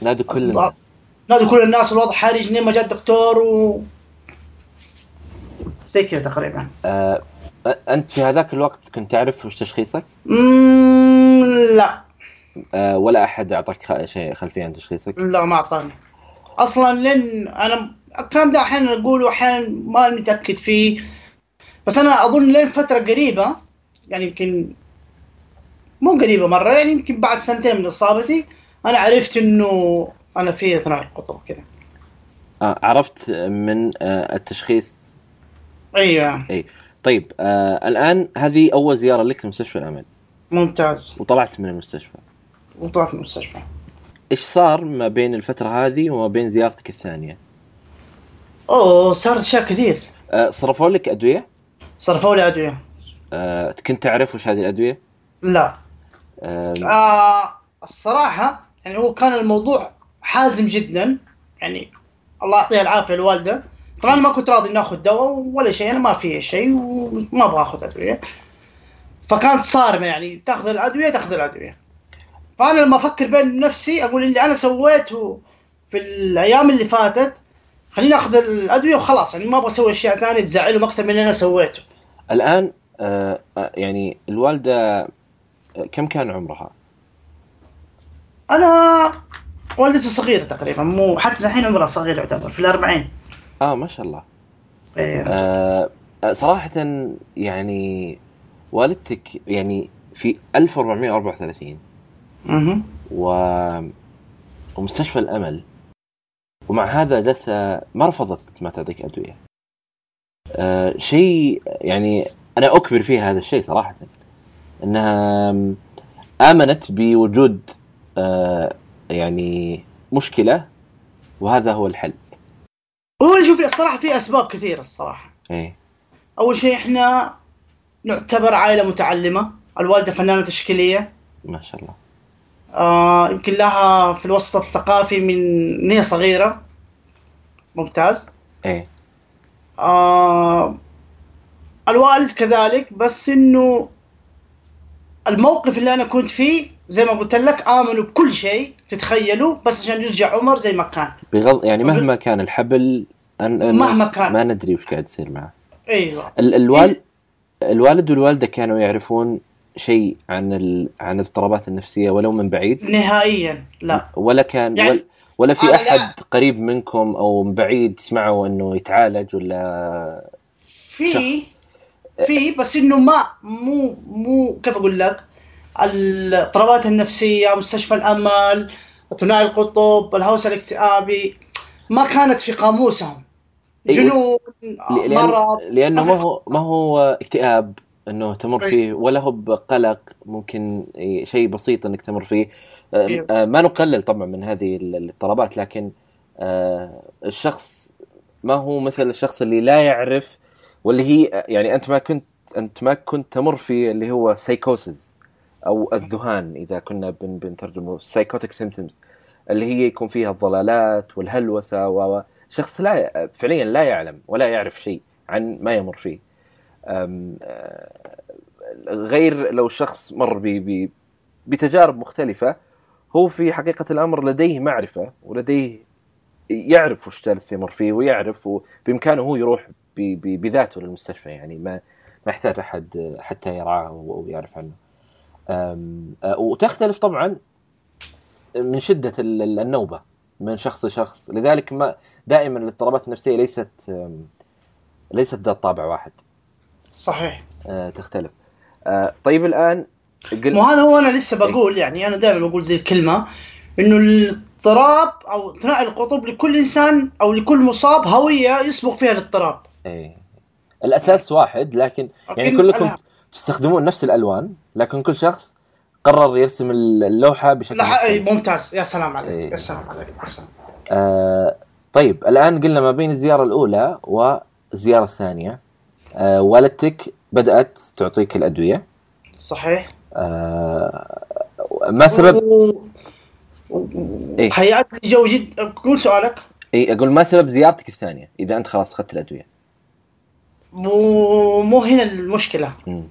نادوا كل. الناس نادوا كل الناس الوضع حرج لين ما جاء الدكتور و زي كذا تقريبا آه أنت في هذاك الوقت كنت تعرف وش تشخيصك؟ لا. آه ولا أحد أعطاك شيء خلفية عن تشخيصك؟ لا ما أعطاني. أصلا لين أنا الكلام ده أحيانا أقوله واحيانا ما متأكد فيه. بس أنا أظن لين فترة قريبة يعني يمكن مو قريبة مرة يعني يمكن بعد سنتين من إصابتي أنا عرفت إنه أنا في إثناء الخطوة كذا آه عرفت من آه التشخيص؟ أيوه. إي. طيب آه الآن هذه أول زيارة لك لمستشفى الأمل. ممتاز. وطلعت من المستشفى. وطلعت من المستشفى. إيش صار ما بين الفترة هذه وما بين زيارتك الثانية؟ أوه صار أشياء كثير. آه صرفوا لك أدوية؟ صرفوا لي أدوية. آه كنت تعرف وش هذه الأدوية؟ لا. آه آه الصراحة يعني هو كان الموضوع حازم جدا. يعني الله يعطيها العافية الوالدة. طبعا ما كنت راضي ناخذ دواء ولا شيء أنا ما في شيء وما أبغى أخذ أدوية. فكانت صارمة يعني تأخذ الأدوية تأخذ الأدوية. فأنا لما أفكر بين نفسي أقول اللي أنا سويته في الأيام اللي فاتت خليني أخذ الأدوية وخلاص. يعني ما أبغى أسوي أشياء ثانية تزعلهم أكثر من اللي أنا سويته. الآن آه آه، يعني الوالدة آه، كم كان عمرها؟ أنا والدتي صغيرة تقريبا مو حتى الحين عمرها صغير يعتبر في الأربعين. آه ما شاء الله إيه. آه صراحة يعني والدتك يعني في 1434 مهم. و ومستشفى الأمل ومع هذا دسة ما رفضت ما تعطيك أدوية. آه شيء يعني أنا أكبر فيها هذا الشيء صراحة إنها آمنت بوجود آه يعني مشكلة وهذا هو الحل. هو شوف الصراحة في أسباب كثيرة الصراحة. إيه. أول شيء إحنا نعتبر عائلة متعلمة الوالدة فنانة تشكيلية. ما شاء الله. آه يمكن لها في الوسط الثقافي من إن هي صغيرة. ممتاز. إيه. آه الوالد كذلك بس إنه الموقف اللي أنا كنت فيه زي ما قلت لك آمنوا بكل شيء تتخيلوا بس عشان يرجع عمر زي ما كان. بغض يعني مهما كان الحبل أن مهما كان. ما ندري وش قاعد يصير معه. أيوه. ال الوالد الوالد والوالدة كانوا يعرفون شيء عن ال... عن الاضطرابات النفسية ولو من بعيد. نهائيا لا. ولا كان يعني ولا, ولا في أحد لا. قريب منكم أو من بعيد سمعوا إنه يتعالج ولا في في بس إنه ما مو مو كيف أقول لك؟ الاضطرابات النفسية مستشفى الأمل ثنائي القطب الهوس الاكتئابي ما كانت في قاموسهم أيوة. جنون لأن مرض لأنه ما هو ما هو اكتئاب إنه تمر أي. فيه ولا هو بقلق ممكن شيء بسيط إنك تمر فيه آه، أيوه. آه، ما نقلل طبعا من هذه ال- الاضطرابات لكن آه، الشخص ما هو مثل الشخص اللي لا يعرف واللي هي يعني أنت ما كنت أنت ما كنت تمر في اللي هو سايكوسز أو الذهان إذا كنا بن بنترجمه psychotic symptoms اللي هي يكون فيها الضلالات والهلوسة و و- شخص لا فعليا لا يعلم ولا يعرف شيء عن ما يمر فيه غير لو الشخص مر ب- بتجارب مختلفة هو في حقيقة الأمر لديه معرفة ولديه يعرف وش جالس يمر فيه ويعرف بإمكانه هو يروح بذاته للمستشفى يعني ما ما يحتاج أحد حتى يرعاه ويعرف عنه. وتختلف طبعا من شدة النوبة من شخص لشخص. لذلك ما دائما الاضطرابات النفسية ليست ليست ذات طابع واحد. صحيح. آه تختلف. آه طيب الآن قل... وهذا هو أنا لسه إيه. بقول يعني أنا دائما بقول زي الكلمة إنه الاضطراب أو ثنائي القطب لكل إنسان أو لكل مصاب هوية يسبق فيها الاضطراب. اي الأساس واحد لكن يعني كلكم. تستخدمون نفس الألوان. لكن كل شخص قرر يرسم اللوحة بشكل لا ممتاز. يا سلام عليك أي. يا سلام عليك يا سلام. آه طيب الآن قلنا ما بين الزيارة الأولى والزيارة الثانية. آه والدتك بدأت تعطيك الأدوية. صحيح. آه ما سبب؟ و... إيه؟ هيئات الجو جد. قول سؤالك. إي أقول ما سبب زيارتك الثانية إذا أنت خلاص أخذت الأدوية؟ مو مو هنا المشكلة. م.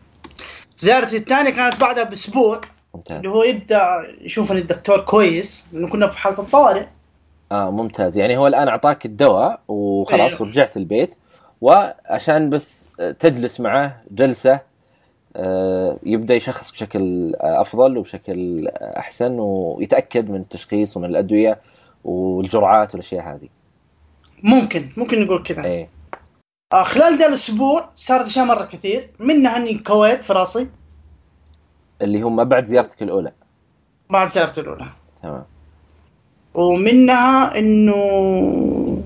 زيارتي الثانية كانت بعدها بأسبوع ممتاز. اللي هو يبدأ يشوفني الدكتور كويس لأنه كنا في حالة الطوارئ. آه ممتاز. يعني هو الآن أعطاك الدواء وخلاص أيوه. ورجعت البيت وعشان بس تجلس معه جلسة آه، يبدأ يشخص بشكل أفضل وبشكل أحسن ويتأكد من التشخيص ومن الأدوية والجرعات والأشياء هذه. ممكن ممكن نقول كذا. إيه. خلال ذا الأسبوع صارت أشياء مرة كثير. منها أني كويت في راسي. اللي هم بعد زيارتك الأولى. بعد زيارتي الأولى. تمام. ومنها إنه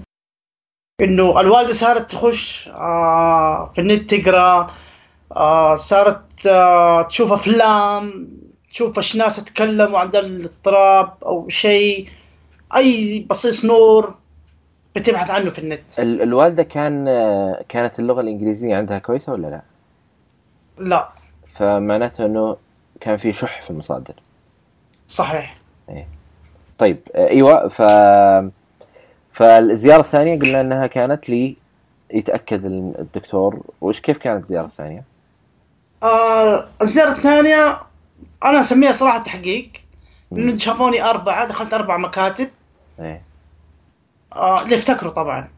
إنه الوالدة صارت تخش آه في النت تقرأ آه صارت آه تشوف أفلام تشوف إيش ناس يتكلموا عن الاضطراب أو شيء. أي بصيص نور. بتبحث عنه في النت. ال- الوالدة كان كانت اللغة الإنجليزية عندها كويسة ولا لا؟ لا. فمعناته إنه كان في شح في المصادر. صحيح. إيه. طيب آه، إيوه ف فالزيارة الثانية قلنا إنها كانت لي يتأكد الدكتور. وش كيف كانت الزيارة الثانية؟ آه الزيارة الثانية أنا أسميها صراحة تحقيق. انه شافوني أربعة دخلت أربع مكاتب. إيه. آه اللي افتكروا طبعا.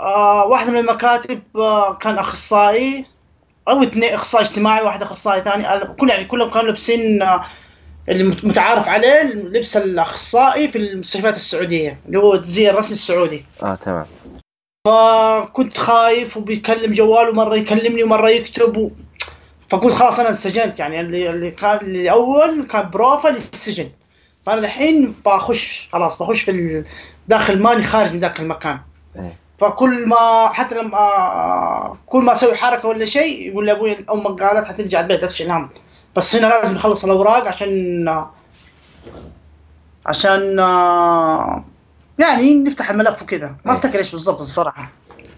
آه واحدة من المكاتب آه كان أخصائي أو اثنين أخصائي اجتماعي واحد أخصائي ثاني كل يعني كلهم كانوا لابسين آه اللي متعارف عليه لبس الأخصائي في المستشفيات السعودية اللي هو الزي الرسمي السعودي. آه تمام. فكنت خايف وبيكلم جواله مره يكلمني ومرة يكتب و... فقلت خلاص أنا انسجنت يعني اللي اللي كان اللي أول كان بروفا للسجن. فأنا الحين بخش خلاص بخش في داخل ماني خارج من ذاك المكان. إيه. فكل ما حتى لما كل ما أسوي حركة ولا شيء يقول لي أبوي أمك قالت حترجع البيت لا الهم بس هنا لازم نخلص الأوراق عشان عشان يعني نفتح الملف وكذا. ما إيه. أفتكر إيش بالضبط الصراحة.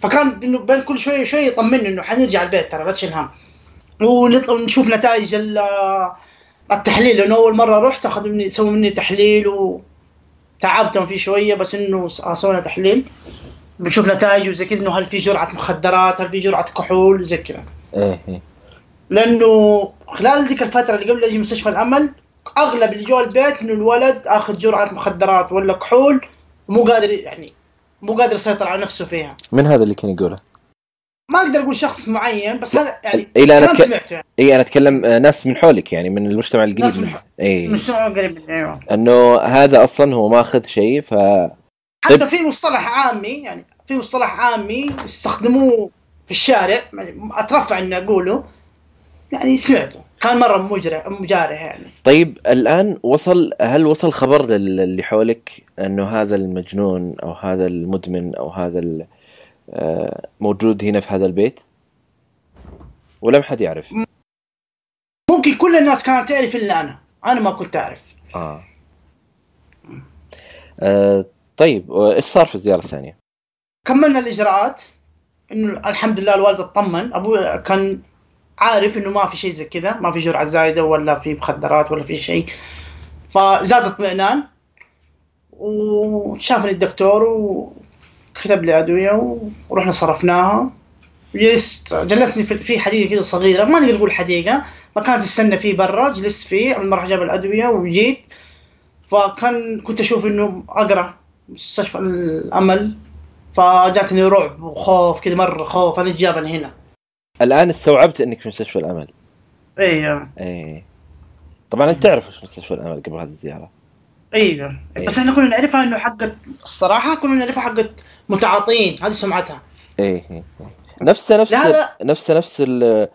فكان إنه بين كل شوية شوية يطمني إنه حنرجع البيت ترى لا تشيل هم. ونشوف نتائج التحليل لأنه أول مرة رحت اخذوا مني سووا مني تحليل وتعبتهم فيه شوية بس إنه سوينا تحليل. بنشوف نتائج وزي كذا إنه هل في جرعة مخدرات هل في جرعة كحول زي كذا إيه إيه. لأنه خلال ذيك الفترة اللي قبل أجي مستشفى الأمل أغلب اللي جوا البيت إنه الولد آخذ جرعة مخدرات ولا كحول مو قادر يعني مو قادر يسيطر على نفسه فيها. من هذا اللي كان يقوله؟ ما أقدر أقول شخص معين بس هذا يعني اي لا أنا أتك... سمعته. يعني. اي أنا أتكلم آه، ناس من حولك يعني من المجتمع القريب ناس من حولك اي المجتمع القريب أيوه. إنه هذا أصلا هو ماخذ شيء ف حتى طيب. في مصطلح عامي يعني في مصطلح عامي يستخدموه في الشارع أترفع إني أقوله يعني سمعته. كان مرة مجرح مجارح يعني. طيب الآن وصل هل وصل خبر للي حولك إنه هذا المجنون أو هذا المدمن أو هذا آه، موجود هنا في هذا البيت؟ ولا ما حد يعرف. ممكن كل الناس كانت تعرف إلا أنا. أنا ما كنت أعرف. آه, آه طيب إيش صار في الزيارة الثانية؟ كملنا الإجراءات. إنه الحمد لله الوالد اطمن. أبوي كان عارف إنه ما في شيء زي كذا. ما في جرعة زايدة ولا في مخدرات ولا في شيء. فزاد اطمئنان. وشافني الدكتور وكتب لي ادويه ورحنا صرفناها. جلست جلسني في حديقة كذا صغيرة ما نقدر نقول حديقة مكان تستنى فيه برا. جلست فيه أول مرة جاب الأدوية وجيت. فكان كنت أشوف إنه أقرأ مستشفى الأمل. فجاتني رعب وخوف كذا مرة خوف. أنا جابني هنا. الآن استوعبت إنك في مستشفى الأمل. أيوه إيه. طبعا أنت تعرف إيش مستشفى الأمل قبل هذه الزيارة. أيوه إيه. بس إحنا كنا نعرفها إنه حقت الصراحة كنا نعرفها حقت متعاطين هذه سمعتها إيه إيه. نفس نفس نفس نفس ال-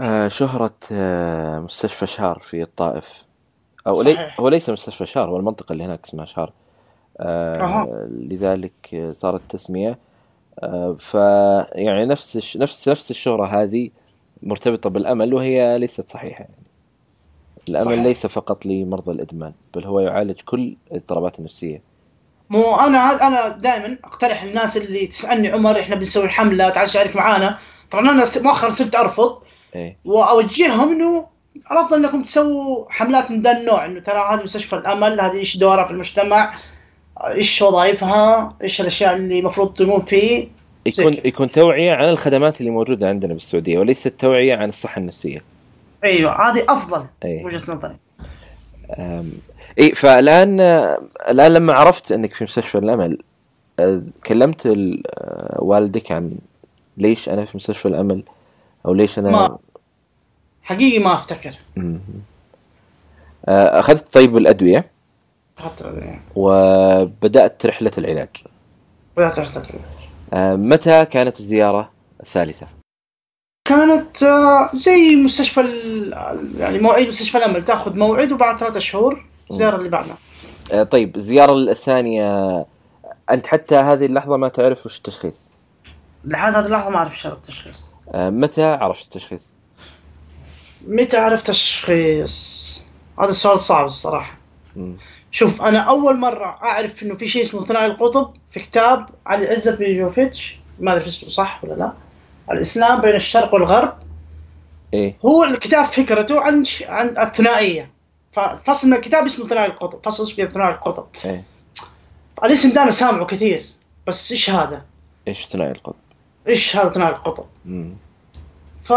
آه، شهرة آه، مستشفى شهر في الطائف أو لي. هو ليس مستشفى شهر هو المنطقة اللي هناك اسمها شهر آه،. لذلك صارت تسمية آه، ف يعني نفس الش- نفس نفس الشهرة هذه مرتبطة بالأمل وهي ليست صحيحة يعني. الامل صحيح. ليس فقط لمرضى الإدمان بل هو يعالج كل الاضطرابات النفسية. مو أنا أنا دائما أقترح الناس اللي تسألني عمر إحنا بنسوي حمله تعال شارك معانا. طبعا أنا س- مؤخرا صرت أرفض. إيه. وأوجههم إنه الأفضل إنكم تسووا حملات من ذا النوع إنه ترى هذه مستشفى الأمل هذه إيش دورها في المجتمع إيش وظائفها إيش الأشياء اللي المفروض تقوم فيه. يكون. يكون توعية عن الخدمات اللي موجودة عندنا بالسعودية وليست توعية عن الصحة النفسية. أيوه هذه أفضل إيه وجهة نظري. إي فالآن الآن لما عرفت أنك في مستشفى الأمل كلمت أه، والدك عن ليش أنا في مستشفى الأمل أو ليش أنا ما- حقيقي ما أفتكر. أه، أخذت طيب الأدوية؟ حتى وبدأت رحلة العلاج. بدأت افتكر أه، متى كانت الزيارة الثالثة؟ كانت آه، زي مستشفى يعني موعد مستشفى الأمل تأخذ موعد وبعد ثلاثة شهور الزياره اللي بعدها أه، طيب الزيارة الثانية أنت حتى هذه اللحظة ما تعرف وش التشخيص؟ لحد هذه اللحظة ما أعرف إيش التشخيص. أه، متى عرفت التشخيص؟ متى عرفت تشخيص هذا السؤال صعب الصراحة. مم. شوف أنا أول مرة أعرف إنه في شيء اسمه ثنائي القطب في كتاب علي عزت بيجوفيتش ما أدري اسمه صح ولا لا. الإسلام بين الشرق والغرب إيه. هو الكتاب فكرته عن ش... عن الثنائيه ففصل من الكتاب اسمه ثنائي القطب. فصل اسمه ثنائي القطب. إيه. الاسم ده أنا سامعه كثير بس إيش هذا؟ إيش ثنائي القطب؟ إيش هذا ثنائي القطب؟ مم. ف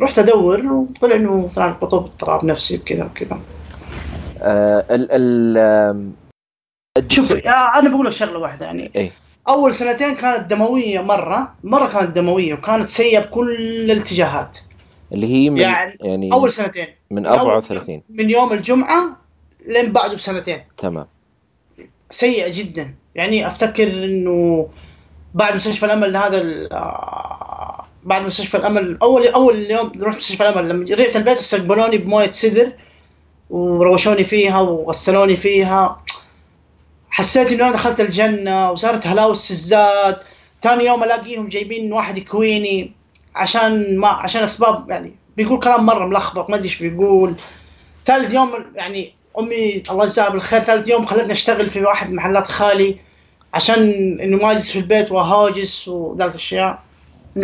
رحت أدور وطلع إنه ثنائي القطب اضطراب نفسي وكذا وكذا. آه ال ال شوف يا- أنا بقول لك شغلة واحدة يعني. إيه. أول سنتين كانت دموية مرة مرة كانت دموية وكانت سيئة بكل الاتجاهات. اللي هي من يعني يعني أول سنتين. من من أول- 34 من يوم الجمعة لين بعده بسنتين. تمام. سيئة جدا. يعني أفتكر إنه بعد مستشفى الأمل هذا آه، بعد مستشفى الأمل اول أول يوم رحت مستشفى الأمل لما رحت البيت استقبلوني بموية سدر وروشوني فيها وغسلوني فيها. حسيت إنه أنا دخلت الجنة وصارت هلاوس الزات ثاني يوم ألاقيهم جايبين واحد يكويني عشان ما عشان أسباب يعني بيقول كلام مرة ملخبط ما أدري إيش بيقول. ثالث يوم يعني أمي الله يجزاها بالخير ثالث يوم خلتني أشتغل في واحد محلات خالي عشان إنه ما اجلس في البيت وهاجس وذات الأشياء.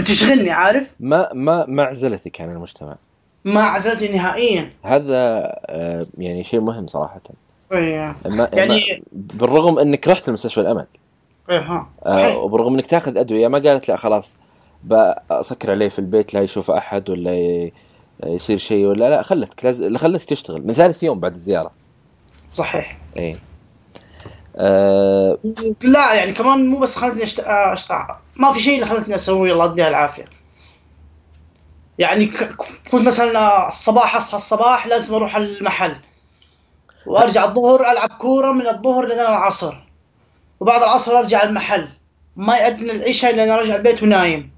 تشغلني عارف؟ ما ما ما عزلتك عن المجتمع؟ ما عزلتني نهائيا. هذا آه يعني شيء مهم صراحة. إيه. يعني- بالرغم انك رحت لمستشفى الأمل. إيه ها آه صحيح. وبالرغم انك تاخذ أدوية ما قالت لا خلاص بسكر عليه في البيت لا يشوف أحد ولا يصير شيء ولا لا خلتك لاز... خلتك تشتغل من ثالث يوم بعد الزيارة. صحيح. إيه. آه لا يعني كمان مو بس خلتني أشت... أشت... ما في شيء اللي خلتني أسوي الله يديها العافية. يعني ك... كنت مثلا الصباح أصحى الصباح لازم أروح المحل. وأرجع الظهر ألعب كورة من الظهر لين العصر. وبعد العصر أرجع المحل. ما يأذن العشاء لين ارجع البيت ونايم.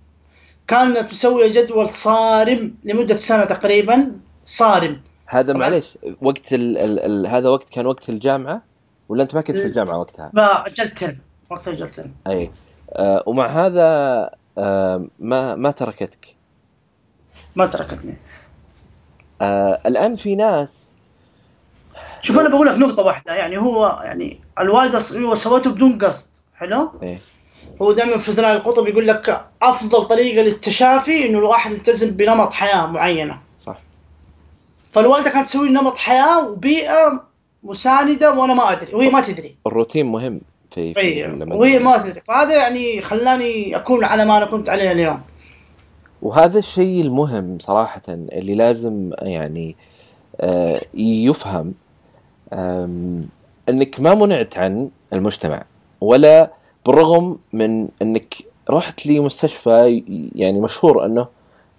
كانت مسويه جدول صارم لمدة سنة تقريبا. صارم. هذا. معليش وقت ال... ال... ال... هذا وقت كان وقت الجامعة؟ ولا أنت ما كنت في الجامعة وقتها؟ فاجلت وقت اجلت أي. آه ومع هذا آه ما ما تركتك؟ ما تركتني. آه الآن في ناس شوف أنا بقول لك نقطة واحدة. يعني هو يعني الوالدة سوته بدون قصد. حلو؟ إيه. هو دائما في ثنائي القطب يقول لك أفضل طريقة للتشافي إنه الواحد يلتزم بنمط حياة معينة. صح. فالوالدة كانت تسوي نمط حياة وبيئة مساندة وأنا ما أدري. وهي ما تدري. الروتين مهم في, في المدينة. وهي ما تدري. فهذا يعني خلاني أكون على ما أنا كنت عليه اليوم. وهذا الشيء المهم صراحة اللي لازم يعني آه، يفهم إنك ما منعت عن المجتمع ولا بالرغم من إنك رحت لمستشفى يعني مشهور أنه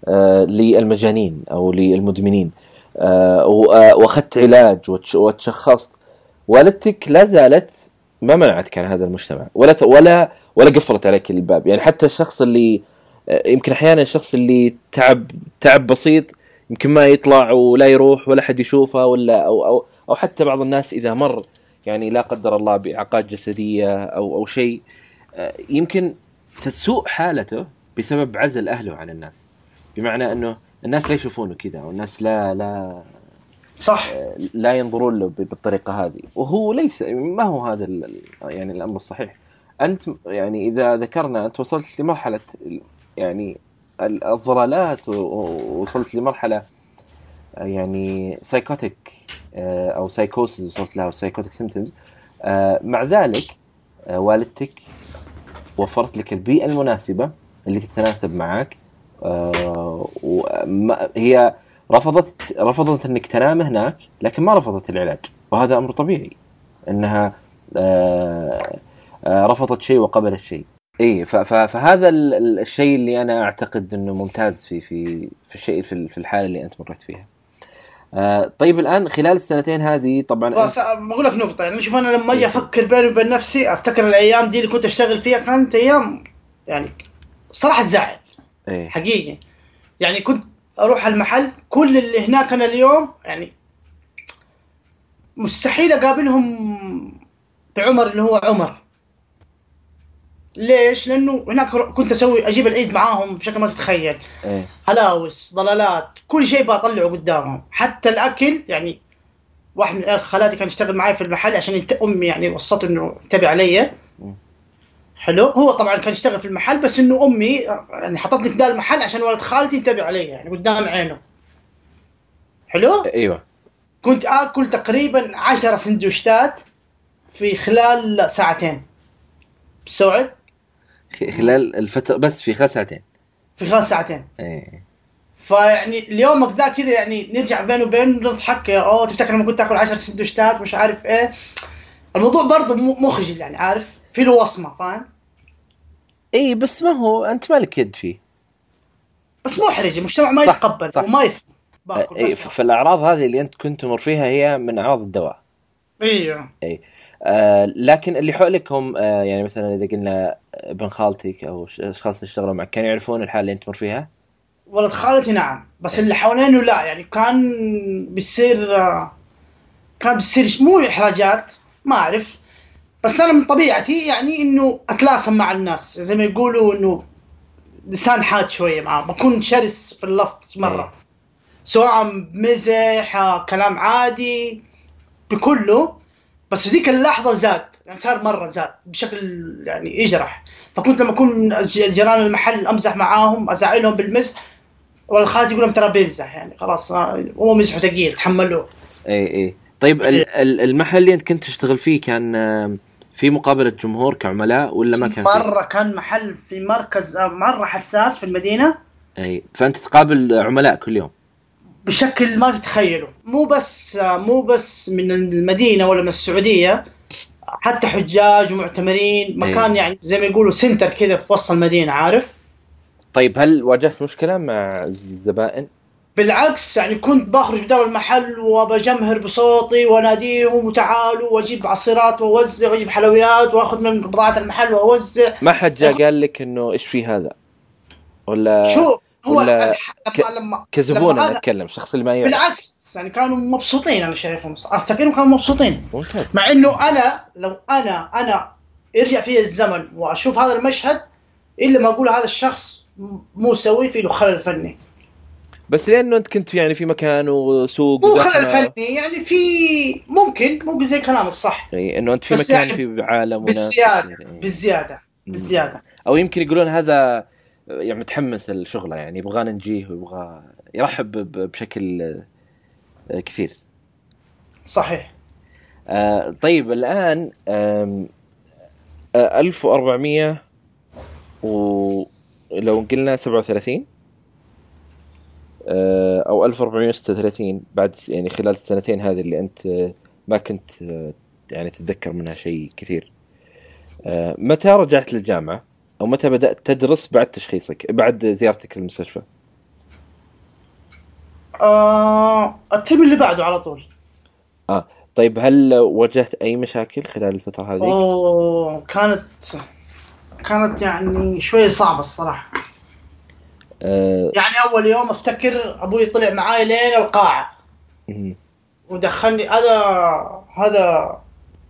آه، للمجانين أو للمدمنين آه، آه، وأخذت علاج وتش- وتشخصت والدتك لا زالت ما منعتك عن هذا المجتمع ولا ولا ولا قفلت عليك الباب. يعني حتى الشخص اللي يمكن أحيانا الشخص اللي تعب تعب بسيط يمكن ما يطلع ولا يروح ولا حد يشوفه ولا أو أو أو حتى بعض الناس إذا مر يعني لا قدر الله باعاقات جسدية أو أو شيء آه، يمكن تسوء حالته بسبب عزل أهله عن الناس. بمعنى أنه الناس لا يشوفونه كذا والناس لا لا صح. لا ينظرون له بالطريقة هذه. وهو ليس ما هو هذا يعني الأمر الصحيح. أنت يعني إذا ذكرنا أنت وصلت لمرحلة يعني ال- الضلالات ووصلت لمرحلة آه، يعني psychotic أو psychosis وصلت لها psychotic symptoms مع ذلك آه، والدتك وفرت لك البيئة المناسبة اللي تتناسب معك. آه، هي رفضت رفضت إنك تنام هناك لكن ما رفضت العلاج وهذا أمر طبيعي إنها آه، آه، رفضت شيء وقبلت شيء. اي فهذا ال- ال- الشيء اللي أنا أعتقد إنه ممتاز في في في الشيء في ال- في الحالة اللي أنت مريت فيها. آه، طيب الآن خلال السنتين هذه طبعا بقول لك نقطة يعني شوف أنا لما أجي إيه. أفكر بيني وبين نفسي أفتكر الأيام دي اللي كنت أشتغل فيها كانت أيام يعني صراحة تزعل إيه حقيقي يعني كنت أروح المحل كل اللي هناك أنا اليوم يعني مستحيل أقابلهم بعمر اللي هو عمر ليش؟ لأنه هناك كنت أسوي أجيب العيد معاهم بشكل ما تتخيل. إيه. هلاوس ضلالات كل شيء بطلعه قدامهم. حتى الأكل يعني واحد من خالاتي كان يشتغل معي في المحل عشان ينت... أمي يعني وصته إنه ينتبه علي. حلو. هو طبعا كان يشتغل في المحل بس إنه أمي يعني حطتني في ذا المحل عشان ولد خالتي ينتبه علي يعني قدام عينه. حلو؟ أيوه. كنت آكل تقريبا عشرة سندوشتات في خلال ساعتين. تستوعب خ- خلال الفترة بس في خلال ساعتين. في خلال ساعتين. إيه. فيعني اليومك ذا كذا يعني نرجع بينه وبين نضحك أوه تفتكر لما كنت آكل 10 سندوتشات مش عارف إيه. الموضوع برضه مخجل يعني عارف؟ في له وصمة فاهم؟ اي بس ما هو أنت مالك يد فيه. بس محرج المجتمع ما صح، يتقبل صح. وما يفهم. باكل اي بس. فالأعراض هذه اللي أنت كنت تمر فيها هي من أعراض الدواء. أيوه آه لكن اللي حولك هم آه يعني مثلا إذا قلنا ابن خالتك أو أشخاص اللي اشتغلوا معك كانوا يعرفون الحاله اللي أنت تمر فيها؟ ولد خالتي نعم بس اللي حوالينه لا يعني كان بيصير كان بيصير مو إحراجات ما أعرف بس أنا من طبيعتي يعني إنه اتلاسم مع الناس زي ما يقولوا إنه لسان حاد شوية معاهم بكون شرس في اللفظ إيه. مره سواء مزح آه، كلام عادي بكله بس في ذيك اللحظة زاد يعني صار مرة زاد بشكل يعني يجرح. فكنت لما أكون جيران المحل أمزح معاهم أزعلهم بالمزح والخالتي يقول لهم ترى بيمزح يعني خلاص آه، هو مزحه ثقيل تحملوه. إي إي. طيب ال- المحل اللي أنت كنت تشتغل فيه كان آه، في مقابلة جمهور كعملاء ولا ما كان فيه؟ مرة كان محل في مركز آه، مرة حساس في المدينة. إي. فأنت تقابل عملاء كل يوم؟ بشكل ما تتخيله مو بس مو بس من المدينة ولا من السعودية حتى حجاج ومعتمرين مكان إيه. يعني زي ما يقولوا سنتر كذا في وسط المدينة عارف طيب هل واجهت مشكلة مع الزبائن؟ بالعكس يعني كنت بخرج قدام المحل وبجمهر بصوتي واناديهم وتعالوا وأجيب عصيرات وأوزع وأجيب حلويات وأخذ من بضاعه المحل وأوزع ما حد جاء قال لك إنه إيش في هذا؟ ولا شوف هو ولا لما كزبون لما اتكلم الشخص اللي ما يعرف بالعكس يعني كانوا مبسوطين أنا شايفهم. أفتكرهم كانوا مبسوطين. ممتاز. مع إنه أنا لو أنا أنا يرجع في الزمن وأشوف هذا المشهد إلا ما أقول هذا الشخص مو سوي في له خلل فني. بس لأنه أنت كنت يعني في مكان وسوق مو خلل فني يعني في ممكن ممكن زي كلامك صح. يعني إنه أنت في مكان يعني في عالم وناس. بالزيادة. بالزيادة. بالزيادة. أو يمكن يقولون هذا يعني متحمس الشغله يعني يبغانا نجيه ويبغى يرحب بشكل آه، كثير. صحيح. آه، طيب الآن آم، آه 1400 ولو قلنا 37 آه أو 1436 بعد يعني خلال السنتين هذه اللي أنت ما كنت يعني تتذكر منها شيء كثير. متى رجعت للجامعة؟ أو متى بدأت تدرس بعد تشخيصك بعد زيارتك للمستشفى؟ آه الترم اللي بعده على طول. طيب هل واجهت أي مشاكل خلال الفترة هذه أوه كانت كانت يعني شوية صعبة الصراحة. آه. يعني أول يوم أفتكر أبوي طلع معاي لين القاعة. مم. ودخلني هذا هذا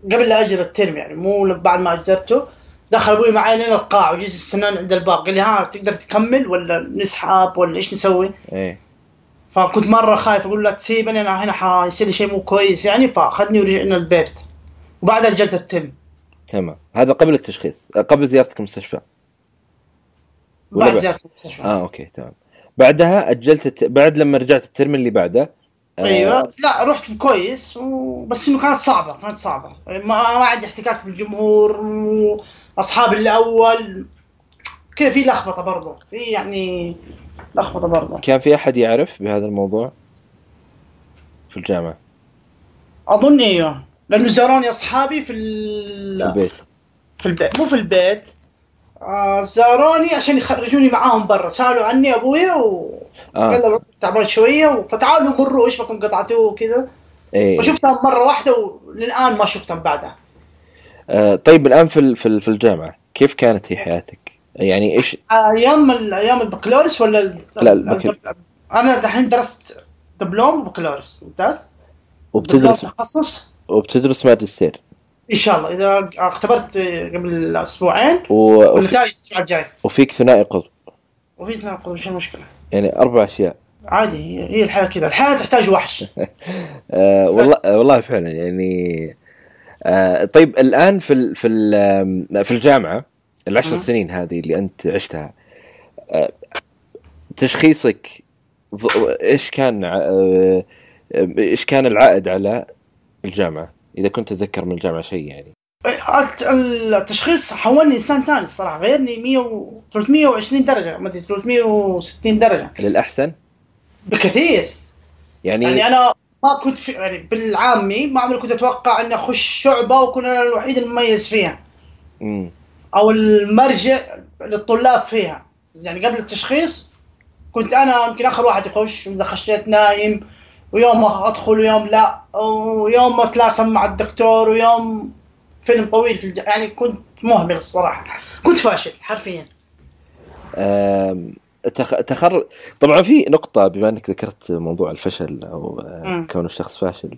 قبل لا أأجل ال term يعني مو بعد ما أجلته دخل أبوي معاي لين القاعة وجلس استناني عند الباب قال لي ها تقدر تكمل ولا نسحب ولا إيش نسوي؟ إيه. فكنت مرة خايف أقول له تسيبني أنا هنا حيصير لي شيء مو كويس يعني. فأخذني ورجعنا البيت. وبعدها أجلت ال term تمام. هذا قبل التشخيص آه، قبل زيارتك المستشفى؟ بعد؟ زيارة المستشفى. آه okay تمام. بعدها أجلت الت... بعد لما رجعت الترم اللي بعده آه، أيوه. لا رحت كويس و... بس إنه كانت صعبة كانت صعبة. ما ما عندي احتكاك بالجمهور اصحابي الأول. كذا في لخبطة برضه في يعني لخبطة برضه كان في أحد يعرف بهذا الموضوع في الجامعة؟ أظن أيوه لأنه زاروني أصحابي في ال... في البيت. في البيت. مو في البيت. آه زاروني عشان يخرجوني معاهم برا. سألوا عني ابويا و قال آه له تعبان شوية. و- فتعالوا مروا إيش بكم قطعتوه وكذا. إيه. فشفتهم مرة واحدة وللان ما شفتهم بعدها. آه طيب الآن في في ال- في الجامعة كيف كانت هي حياتك؟ يعني إيش؟ أيام ال- أيام البكالوريوس ولا ال- لا، البكال- أنا دحين درست دبلوم وبكالوريوس ممتاز. وبتدرس تخصص. وبتدرس ماجستير. إن شاء الله إذا اختبرت قبل أسبوعين و... والنتائج الأسبوع الجاي. وفيك ثنائي قطب. وفي تناقض إيش المشكلة؟ يعني أربع أشياء. عادي هي الحياة كذا. الحياة تحتاج وحش. آه والله آه والله فعلا يعني آه طيب الآن في ال في ال آم، في الجامعة العشر. سنين هذه اللي أنت عشتها آه تشخيصك إيش كان آه، إيش كان العائد على الجامعة؟ إذا كنت تتذكر من الجامعة شيء يعني. الت- التشخيص حولني انسان ثاني الصراحة غيرني 100 و 320 درجة ما أدري 360 درجة. للأحسن؟ بكثير. يعني, يعني أنا ما كنت في يعني بالعامي ما عمري كنت أتوقع اني أخش شعبة واكون أنا الوحيد المميز فيها مم. أو المرجع للطلاب فيها يعني قبل التشخيص كنت أنا يمكن آخر واحد يخش وإذا خشيت نايم ويوم أدخل ويوم لا ويوم اتلاسم مع الدكتور ويوم فيلم طويل في الج... يعني كنت مهمل الصراحة كنت فاشل حرفيا. تخر طبعا في نقطة بما إنك ذكرت موضوع الفشل أو آه،. كون الشخص فاشل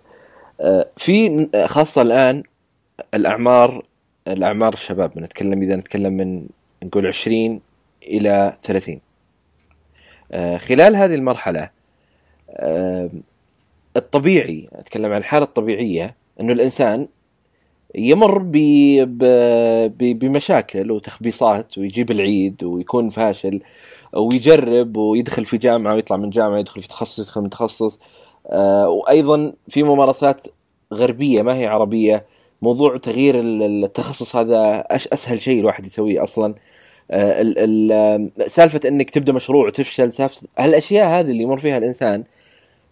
آه، في خاصة الآن الأعمار الأعمار الشباب بنتكلم إذا نتكلم من نقول 20 إلى 30 آه، خلال هذه المرحلة الطبيعي أتكلم عن الحالة الطبيعية إنه الإنسان يمر. ب... بمشاكل وتخبيصات ويجيب العيد ويكون فاشل ويجرب ويدخل في جامعة ويطلع من جامعة يدخل في تخصص يدخل من تخصص. آه وأيضا في ممارسات غربية ما هي عربية. موضوع تغيير ال- التخصص هذا أش أسهل شيء الواحد يسويه أصلا. آه ال... ال... سالفة إنك تبدأ مشروع وتفشل سالفة هالأشياء هذه اللي يمر فيها الإنسان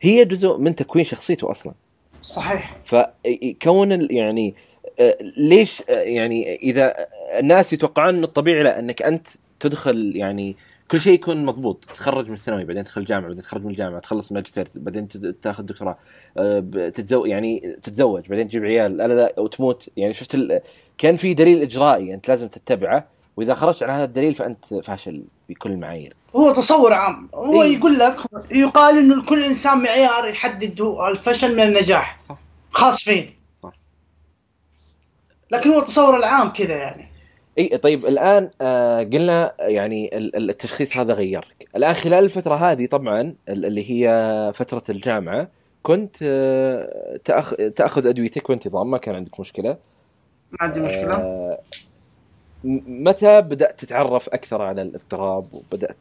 هي جزء من تكوين شخصيته أصلا. صحيح. فكون يعني آه، ليش يعني إذا الناس يتوقعون إنه الطبيعي لا إنك أنت تدخل يعني كل شيء يكون مضبوط. تتخرج من الثانوي بعدين تدخل جامعه بعدين تخرج من الجامعة تخلص ماجستير بعدين تاخذ دكتوراه. آه، تتزوج يعني تتزوج بعدين تجيب عيال. لا لا وتموت. يعني شفت ال... كان في دليل إجرائي أنت لازم تتبعه. وإذا خرجت عن هذا الدليل فأنت فاشل بكل المعايير. هو تصور عام. هو إيه. يقول لك يقال إنه لكل إنسان معيار يحدد الفشل من النجاح. صح. خاص فيه صح. لكن هو التصور العام كذا يعني. إي طيب الآن آه قلنا يعني ال- ال- التشخيص هذا غيرك. الآن خلال الفترة هذه طبعا ال- اللي هي فترة الجامعة كنت آه تأخ... تأخذ أدويتك بانتظام ما كان عندك مشكلة. ما عندي مشكلة. آه متى بدأت تتعرف أكثر على الاضطراب وبدأت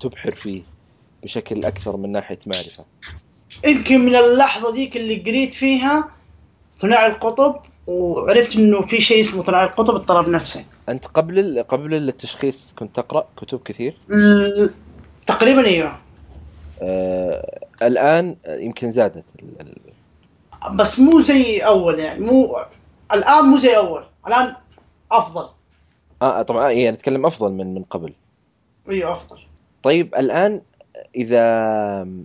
تبحر فيه بشكل أكثر من ناحية معرفة؟ يمكن من اللحظة ذيك اللي قريت فيها ثنائي القطب وعرفت إنه في شيء اسمه ثنائي القطب اضطراب نفسي أنت قبل ال- قبل التشخيص كنت تقرأ كتب كثير؟ ال- تقريبا أيوه آه الآن يمكن زادت ال- بس مو زي أول يعني مو الآن مو زي أول الآن أفضل. آه طبعا اي نتكلم أفضل من من قبل. أيوه أفضل. طيب الآن إذا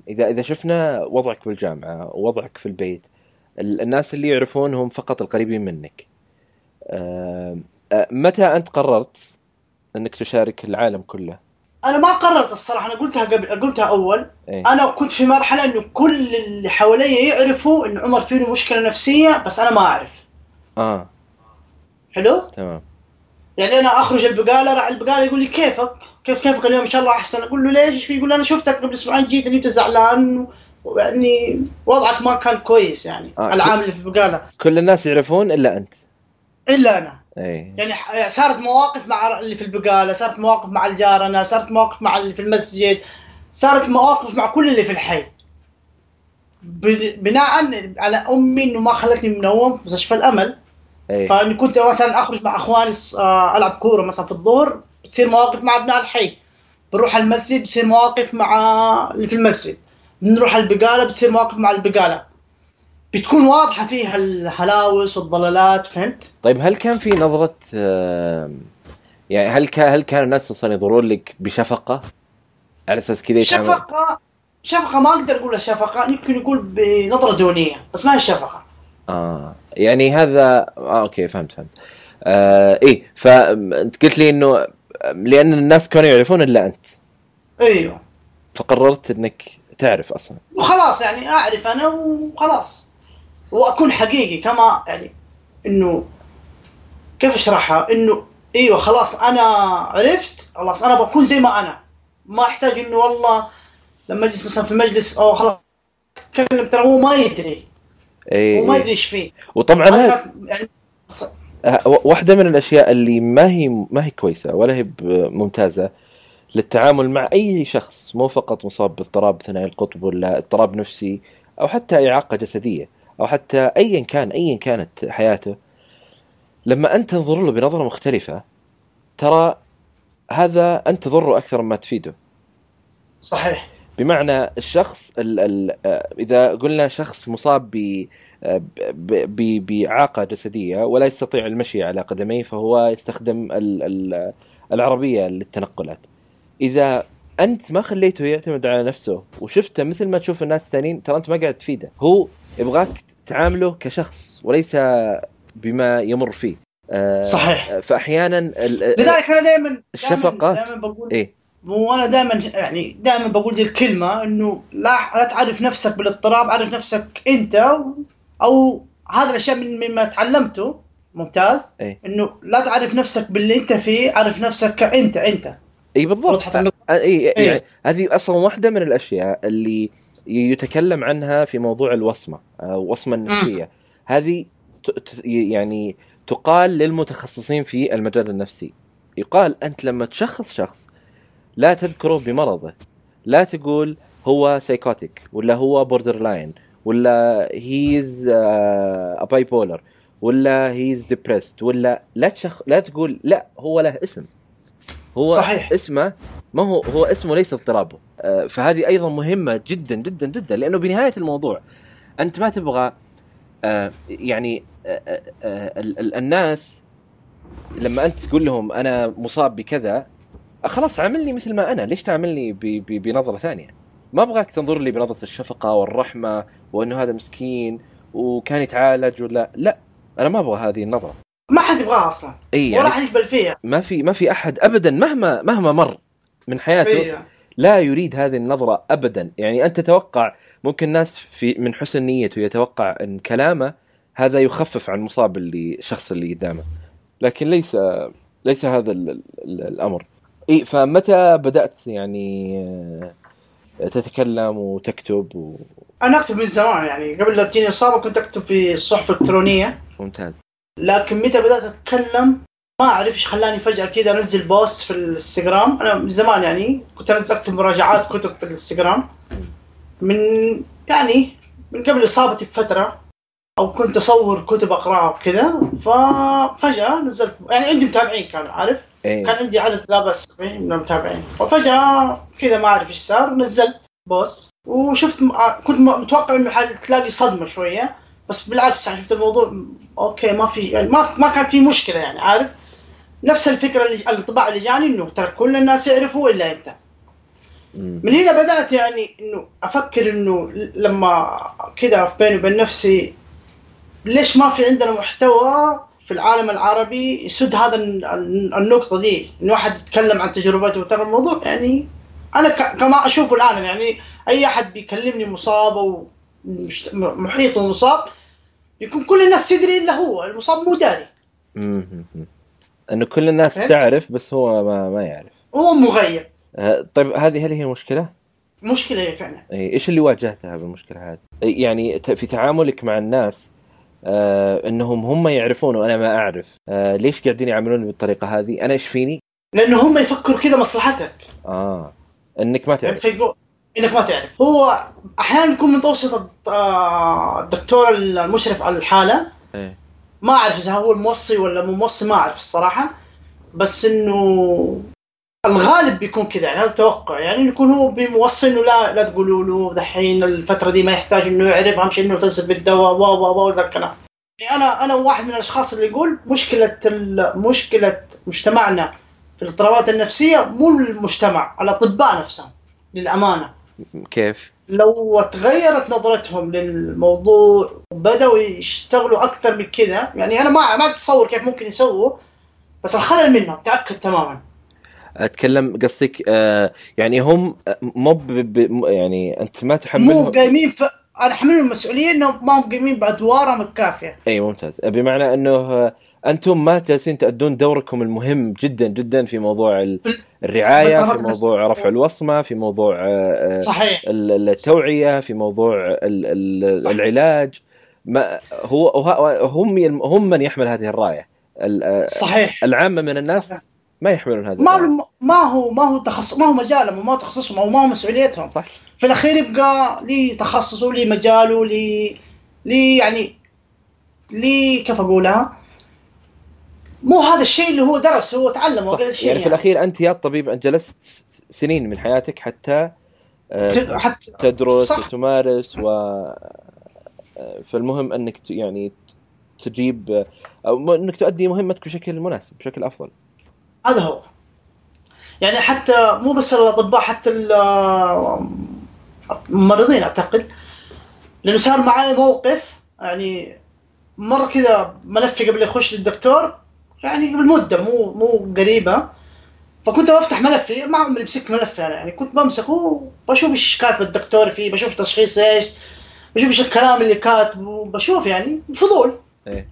إذا إذا شفنا وضعك بالجامعة ووضعك في البيت ال- الناس اللي يعرفون هم فقط القريبين منك. آه آه متى أنت قررت أنك تشارك العالم كله؟ أنا ما قررت الصراحة أنا قلتها قبل قلتها أول. إيه؟ أنا كنت في مرحلة إنه كل اللي حوالي يعرفوا إن عمر فيه مشكلة نفسية بس أنا ما أعرف. آه. حلو؟ تمام. يعني أنا أخرج البقالة راح البقالة يقول لي كيفك؟ كيف كيفك اليوم؟ إن شاء الله أحسن. أقول له ليش؟ يقول لي أنا شفتك قبل أسبوعين جيت أنت زعلان. ويعني وضعك ما كان كويس يعني آه، العامل اللي في البقاله كل الناس يعرفون إلا أنت. إلا أنا. إي. يعني ح- صارت مواقف مع اللي في البقالة صارت مواقف مع الجارنا صارت مواقف مع اللي في المسجد صارت مواقف مع كل اللي في الحي. بناء على أمي إنه ما خلتني منوم في مستشفى الأمل. إي. فإني كنت مثلا أخرج مع أخواني آه، ألعب كورة مثلا في الظهر بتصير مواقف مع أبناء الحي. بروح المسجد بتصير مواقف مع اللي في المسجد. بنروح البقالة بتصير مواقف مع البقالة. بتكون واضحة فيها الهلاوس والضلالات فهمت؟ طيب هل كان في نظرة آه، يعني هل كان هل كان الناس أصلا ينظرون لك بشفقة؟ على أساس كذا شفقة شفقة ما أقدر اقولها شفقة يمكن يقول بنظرة دونية بس ما هي شفقة. آه يعني هذا آه أوكي فهمت فهمت. آه إيه فانت قلت لي إنه لأن الناس كانوا يعرفون إلا أنت. أيوه. فقررت إنك تعرف أصلا. وخلاص يعني أعرف أنا وخلاص. وأكون حقيقي كما يعني إنه كيف أشرحها؟ إنه إيوه خلاص أنا عرفت خلاص أنا بكون زي ما أنا. ما أحتاج إنه والله لما أجلس مثلا في مجلس أو خلاص أتكلم ترى هو ما يدري. إيه هو ما إيه. يدري إيش فيه. وطبعا يعني آه، واحدة من الأشياء اللي ما هي ما هي كويسة ولا هي ممتازة للتعامل مع أي شخص مو فقط مصاب باضطراب ثنائي القطب ولا اضطراب نفسي أو حتى إعاقة جسدية أو حتى ايا كان ايا كانت حياته لما أنت تنظر له بنظرة مختلفة ترى هذا أنت تضره أكثر مما تفيده صحيح بمعنى الشخص ال ال آه، إذا قلنا شخص مصاب ب آه، ب- ب- بإعاقة جسدية ولا يستطيع المشي على قدميه فهو يستخدم ال ال العربية للتنقلات. إذا أنت ما خليته يعتمد على نفسه وشفته مثل ما تشوف الناس الثانيين ترى أنت ما قاعد تفيده، هو يبغاك تعامله كشخص وليس بما يمر فيه. آه، صحيح. فأحيانا لذلك أنا دائما الشفقات. دائما بقول إيه وأنا دائما يعني دائما بقول دي الكلمة إنه لا لا تعرف نفسك بالاضطراب عرف نفسك أنت أو هذا الأشياء من مما تعلمته ممتاز إيه. إنه لا تعرف نفسك باللي أنت فيه عرف نفسك كأنت أنت إي بالضبط؟ إي إيه. يعني هذه أصلا واحدة من الأشياء اللي يتكلم عنها في موضوع الوصمة آه، وصمة النفسيه هذه ت- ت- يعني تقال للمتخصصين في المجال النفسي. يقال أنت لما تشخص شخص لا تذكره بمرضه. لا تقول هو psychotic ولا هو borderline ولا he's bipolar ولا he's depressed ولا لا تشخ لا تقول لا هو له اسم. هو صحيح. اسمه ما هو هو اسمه ليس اضطرابه. آه، فهذه أيضا مهمة جدا جدا جدا لأنه بنهاية الموضوع أنت ما تبغى آه، يعني آه، ال- ال- الناس لما أنت تقول لهم أنا مصاب بكذا خلاص عاملني مثل ما أنا ليش تعاملني بنظرة ثانية؟ ما أبغاك تنظر لي بنظرة الشفقة والرحمة وأنه هذا مسكين وكان يتعالج ولا لا أنا ما أبغى هذه النظرة. ما حد يبغاها أصلا. إي ولا يعني حد يقبل فيها. ما في ما في أحد ابدا مهما مهما مر من حياته إيه. لا يريد هذه النظرة أبدا. يعني أنت تتوقع ممكن ناس في من حسن نيته يتوقع أن كلامه هذا يخفف عن مصاب اللي الشخص اللي قدامه. لكن ليس ليس هذا ال ال الأمر. إيه فمتى بدأت يعني آه، تتكلم وتكتب أنا أكتب من زمان يعني. قبل لا تجيني إصابة كنت أكتب في الصحف الإلكترونية. وممتاز لكن متى بدأت أتكلم؟ ما أعرف إيش خلاني فجأة كذا أنزل بوست في الانستغرام. أنا من زمان يعني كنت أنزل أكتب مراجعات كتب في الانستغرام. من يعني من قبل إصابتي بفترة أو كنت أصور كتب أقرأها وكذا ففجأة نزلت يعني عندي متابعين كانوا عارف؟ إيه. كان عندي عدد لا باس به من المتابعين. وفجاه كذا ما أعرف إيش صار نزلت post وشفت م... آه، كنت متوقع إنه حتلاقي صدمة شوية بس بالعكس يعني شفت الموضوع okay ما في يعني ما ما كان في مشكلة يعني عارف؟ نفس الفكرة اللي الانطباع اللي جاني إنه ترى كل الناس يعرفوا إلا أنت. من هنا بدأت يعني إنه أفكر إنه لما كذا في بيني وبين نفسي ليش ما في عندنا محتوى في العالم العربي يسد هذا ال- ال- النقطة دي؟ انه واحد يتكلم عن تجربته ترى الموضوع يعني أنا ك- كما أشوفه الآن يعني أي أحد بيكلمني مصاب أو مشت- محيطه مصاب يكون كل الناس تدري الا هو المصاب مو داري. انه كل الناس فهمت؟ تعرف بس هو ما ما يعرف هو مغيب آه، طيب هذه هل هي مشكلة؟ مشكله فعلا إيه، إيش اللي واجهتها بالمشكلة هذه؟ إيه، يعني في تعاملك مع الناس آه إنهم هم يعرفون وأنا ما أعرف آه ليش قاعدين يعاملوني بالطريقة هذه؟ أنا إيش فيني؟ لأنه هم يفكروا كذا مصلحتك آه إنك ما تعرف فيقول إنك ما تعرف. هو أحيانا يكون متوسط آه، الدكتور المشرف على الحالة. إيه. ما أعرف إذا هو الموصي ولا مو موصي ما أعرف الصراحة. بس إنه الغالب بيكون كذا يعني هذا توقع يعني يكون هو بيوصي إنه لا لا تقولوا له دحين الفترة دي ما يحتاج إنه يعرف أهم شيء إنه يلتزم بالدواء و و و ذا الكلام. يعني أنا أنا واحد من الأشخاص اللي يقول مشكلة مشكلة مجتمعنا في الاضطرابات النفسية مو المجتمع الأطباء نفسهم للأمانة. كيف؟ لو تغيرت نظرتهم للموضوع وبداوا يشتغلوا أكثر من كذا. يعني أنا ما ما أتصور كيف ممكن يسووا بس الخلل منهم تأكد تماما. أتكلم قصدك آه يعني هم مو ب- ب- م- يعني أنت ما مو تحملهم قايمين ف... أنا أحملهم المسؤوليه إنهم ما هم قايمين بأدوارهم الكافية. أي ممتاز. بمعنى إنه آه، أنتم ما جالسين تأدون دوركم المهم جدا جدا في موضوع ال- الرعاية في. موضوع رفع الوصمة في موضوع آه، آه، صحيح ال- التوعية في موضوع. العلاج ما هو هم هم من يحمل هذه الراية ال- آه، صحيح العامة من الناس صحيح. ما يحملون هذه ما. ما هو ما هو تخصص ما هو مجالهم وما هو تخصصهم أو ما هو مسؤوليتهم صح في الأخير يبقى لي تخصصه لي مجاله لي لي يعني لي كيف أقولها مو هذا الشيء اللي هو درسه هو تعلمه صح. أقل شيء يعني في الأخير أنت يا الطبيب أنت جلست سنين من حياتك حتى آه، حتى تدرس صح. وتمارس و آه، فالمهم أنك يعني تجيب أو م- أنك تؤدي مهمتك بشكل مناسب بشكل أفضل. هذا هو. يعني حتى مو بس الأطباء حتى ال- الممرضين أعتقد. لأنه صار معي موقف يعني مرة كذا ملفي قبل يخش للدكتور. يعني قبل مده مو مو قريبة. فكنت بفتح ملفي ما عمري مسكت ملف يعني, يعني كنت بمسكه بشوف إيش كاتب الدكتور فيه بشوف تشخيص إيش بشوف إيش الكلام اللي كاتبه بشوف يعني فضول. إيه.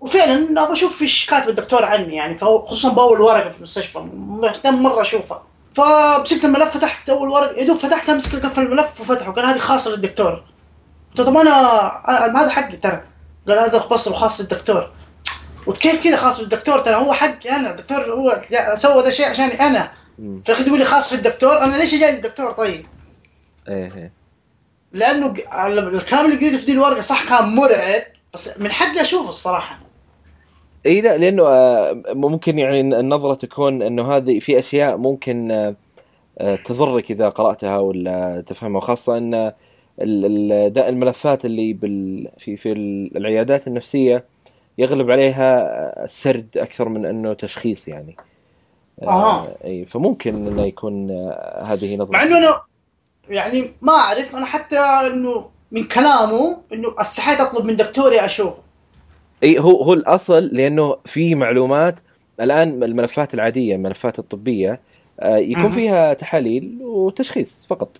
وفعلا أبغى أشوف إيش كاتب الدكتور عني يعني خصوصا بأول ورقة في المستشفى مهتم مرة أشوفها. فمسكت الملف فتحت أول ورقة يا دوب فتحتها مسك قفل الملف وفتحه قال هذه خاصة للدكتور. قلت له طب أنا هذا حقي ترى. قال هذا بس خاص للدكتور. قلت كيف كذا؟ خاص للدكتور ترى هو حقي أنا. الدكتور هو سوى ذا الشيء عشاني أنا. الاخير تقول لي خاص في الدكتور. أنا ليش جاي للدكتور طيب؟ إيه إيه. لأنه الكلام اللي قريته في دي الورقة صح كان مرعب. بس من حقي أشوفه الصراحة. إي لا لأنه آه، ممكن يعني النظرة تكون إنه هذه في أشياء ممكن آه، آه، تضرك إذا قرأتها ولا تفهمها. وخاصه إن الملفات اللي بال في في العيادات النفسية يغلب عليها آه، السرد أكثر من أنه تشخيص يعني آه، أها. أي فممكن إنه يكون آه، هذه نظرة مع إنه أنا يعني ما أعرف أنا حتى إنه من كلامه إنه أستحيت أطلب من دكتوري اشوفه أي هو هو الأصل لأنه في معلومات الآن الملفات العادية الملفات الطبية آه، يكون. فيها تحاليل وتشخيص فقط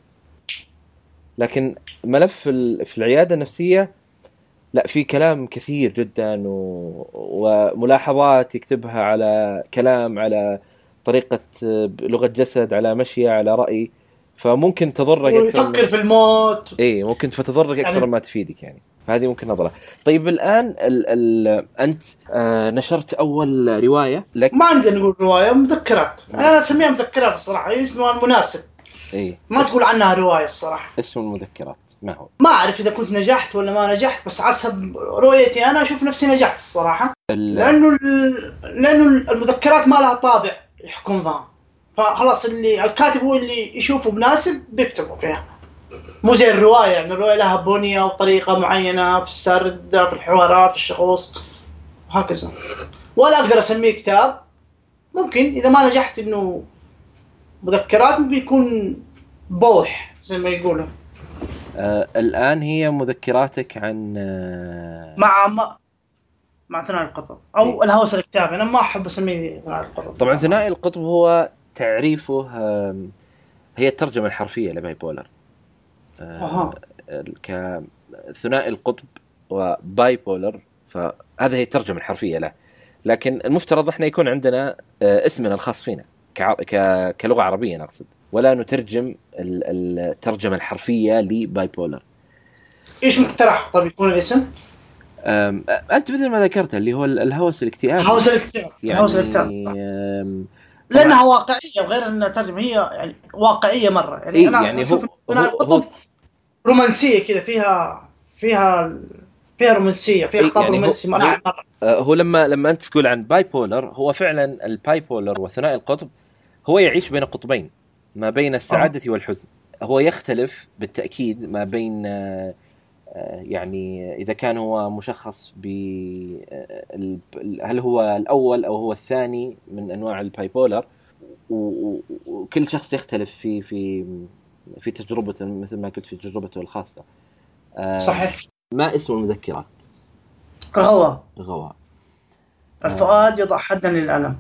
لكن ملف في العيادة النفسية لا في كلام كثير جدا و... وملاحظات يكتبها على كلام على طريقة آه، لغة جسد على مشيه على رأي. فممكن تضرك أكثر ويفكر في الموت. اي ممكن فتضرك أكثر يعني- ما تفيدك يعني. فهذه ممكن نظرة. طيب الآن ال ال أنت آه نشرت أول رواية لك. ما نقدر نقول رواية مذكرات. أنا أسميها مذكرات الصراحة هي اسمها المناسب. اي ما تقول عنها رواية الصراحة. اسم المذكرات. ما هو؟ ما أعرف إذا كنت نجحت ولا ما نجحت بس حسب رؤيتي أنا أشوف نفسي نجحت الصراحة. ال- لأنه ال- لأنه المذكرات ما لها طابع يحكم فيها فخلاص اللي الكاتب هو اللي يشوفه مناسب بيكتبه فيها. مو زي الرواية يعني الرواية لها بنية وطريقة معينة في السرد في الحوارات في الشخوص هكذا. ولا أقدر أسميه كتاب. ممكن إذا ما نجحت إنه مذكرات ممكن يكون بوح زي ما يقولوا. آه الآن هي مذكراتك عن آه مع ما مع ثنائي القطب. أو إيه. الهوس الكتابي. أنا ما أحب أسميه ثنائي القطب. طبعا ثنائي القطب هو تعريفه آم، هي الترجمة الحرفية لباي بولر. آه، أها. كثنائي القطب و bipolar فهذا هي الترجمة الحرفية له. لكن المفترض إحنا يكون عندنا آه، اسمنا الخاص فينا كلغة عربية نقصد. ولا نترجم ال- الترجمة الحرفية ل bipolar إيش مقترح؟ طيب يكون الاسم؟ أنت مثل ما ذكرت اللي هو ال- الهوس الاكتئابي هوس الاكتئاب. يعني هوس الاكتئاب صح. لأنها واقعية وغير انها ترجمه هي يعني واقعية مرة. يعني إيه أنا يعني هو هو, هو رومانسية كذا فيها فيها فيها رومانسية فيها إيه، خطاب يعني رومانسي مرة. آه، هو لما لما أنت تقول عن bipolar هو فعلا ال bipolar وثنائي القطب هو يعيش بين قطبين ما بين السعادة والحزن. هو يختلف بالتأكيد ما بين آه، آه، يعني إذا كان هو مشخص ب آه، هل هو الأول أو هو الثاني من أنواع ال bipolar و- و- وكل شخص يختلف في في في تجربته مثل ما قلت في تجربته الخاصة. آه، صحيح. ما اسم المذكرات؟ هو غواء الفؤاد يضع حدا للألم.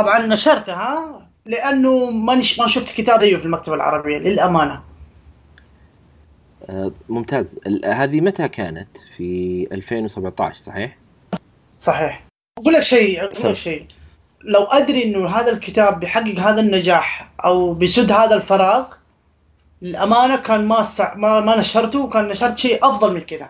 طبعا نشرتها لأنه ماني ما شفت كتاب زيه في المكتبة العربية للأمانة. آه، ممتاز. هذه متى كانت؟ في 2017 صحيح؟ صحيح. أقول لك شيء أقول. لك شيء. لو أدري إنه هذا الكتاب بيحقق هذا النجاح أو بيسد هذا الفراغ للأمانة كان ما سع... ما ما نشرته وكان نشرت شيء أفضل من كذا.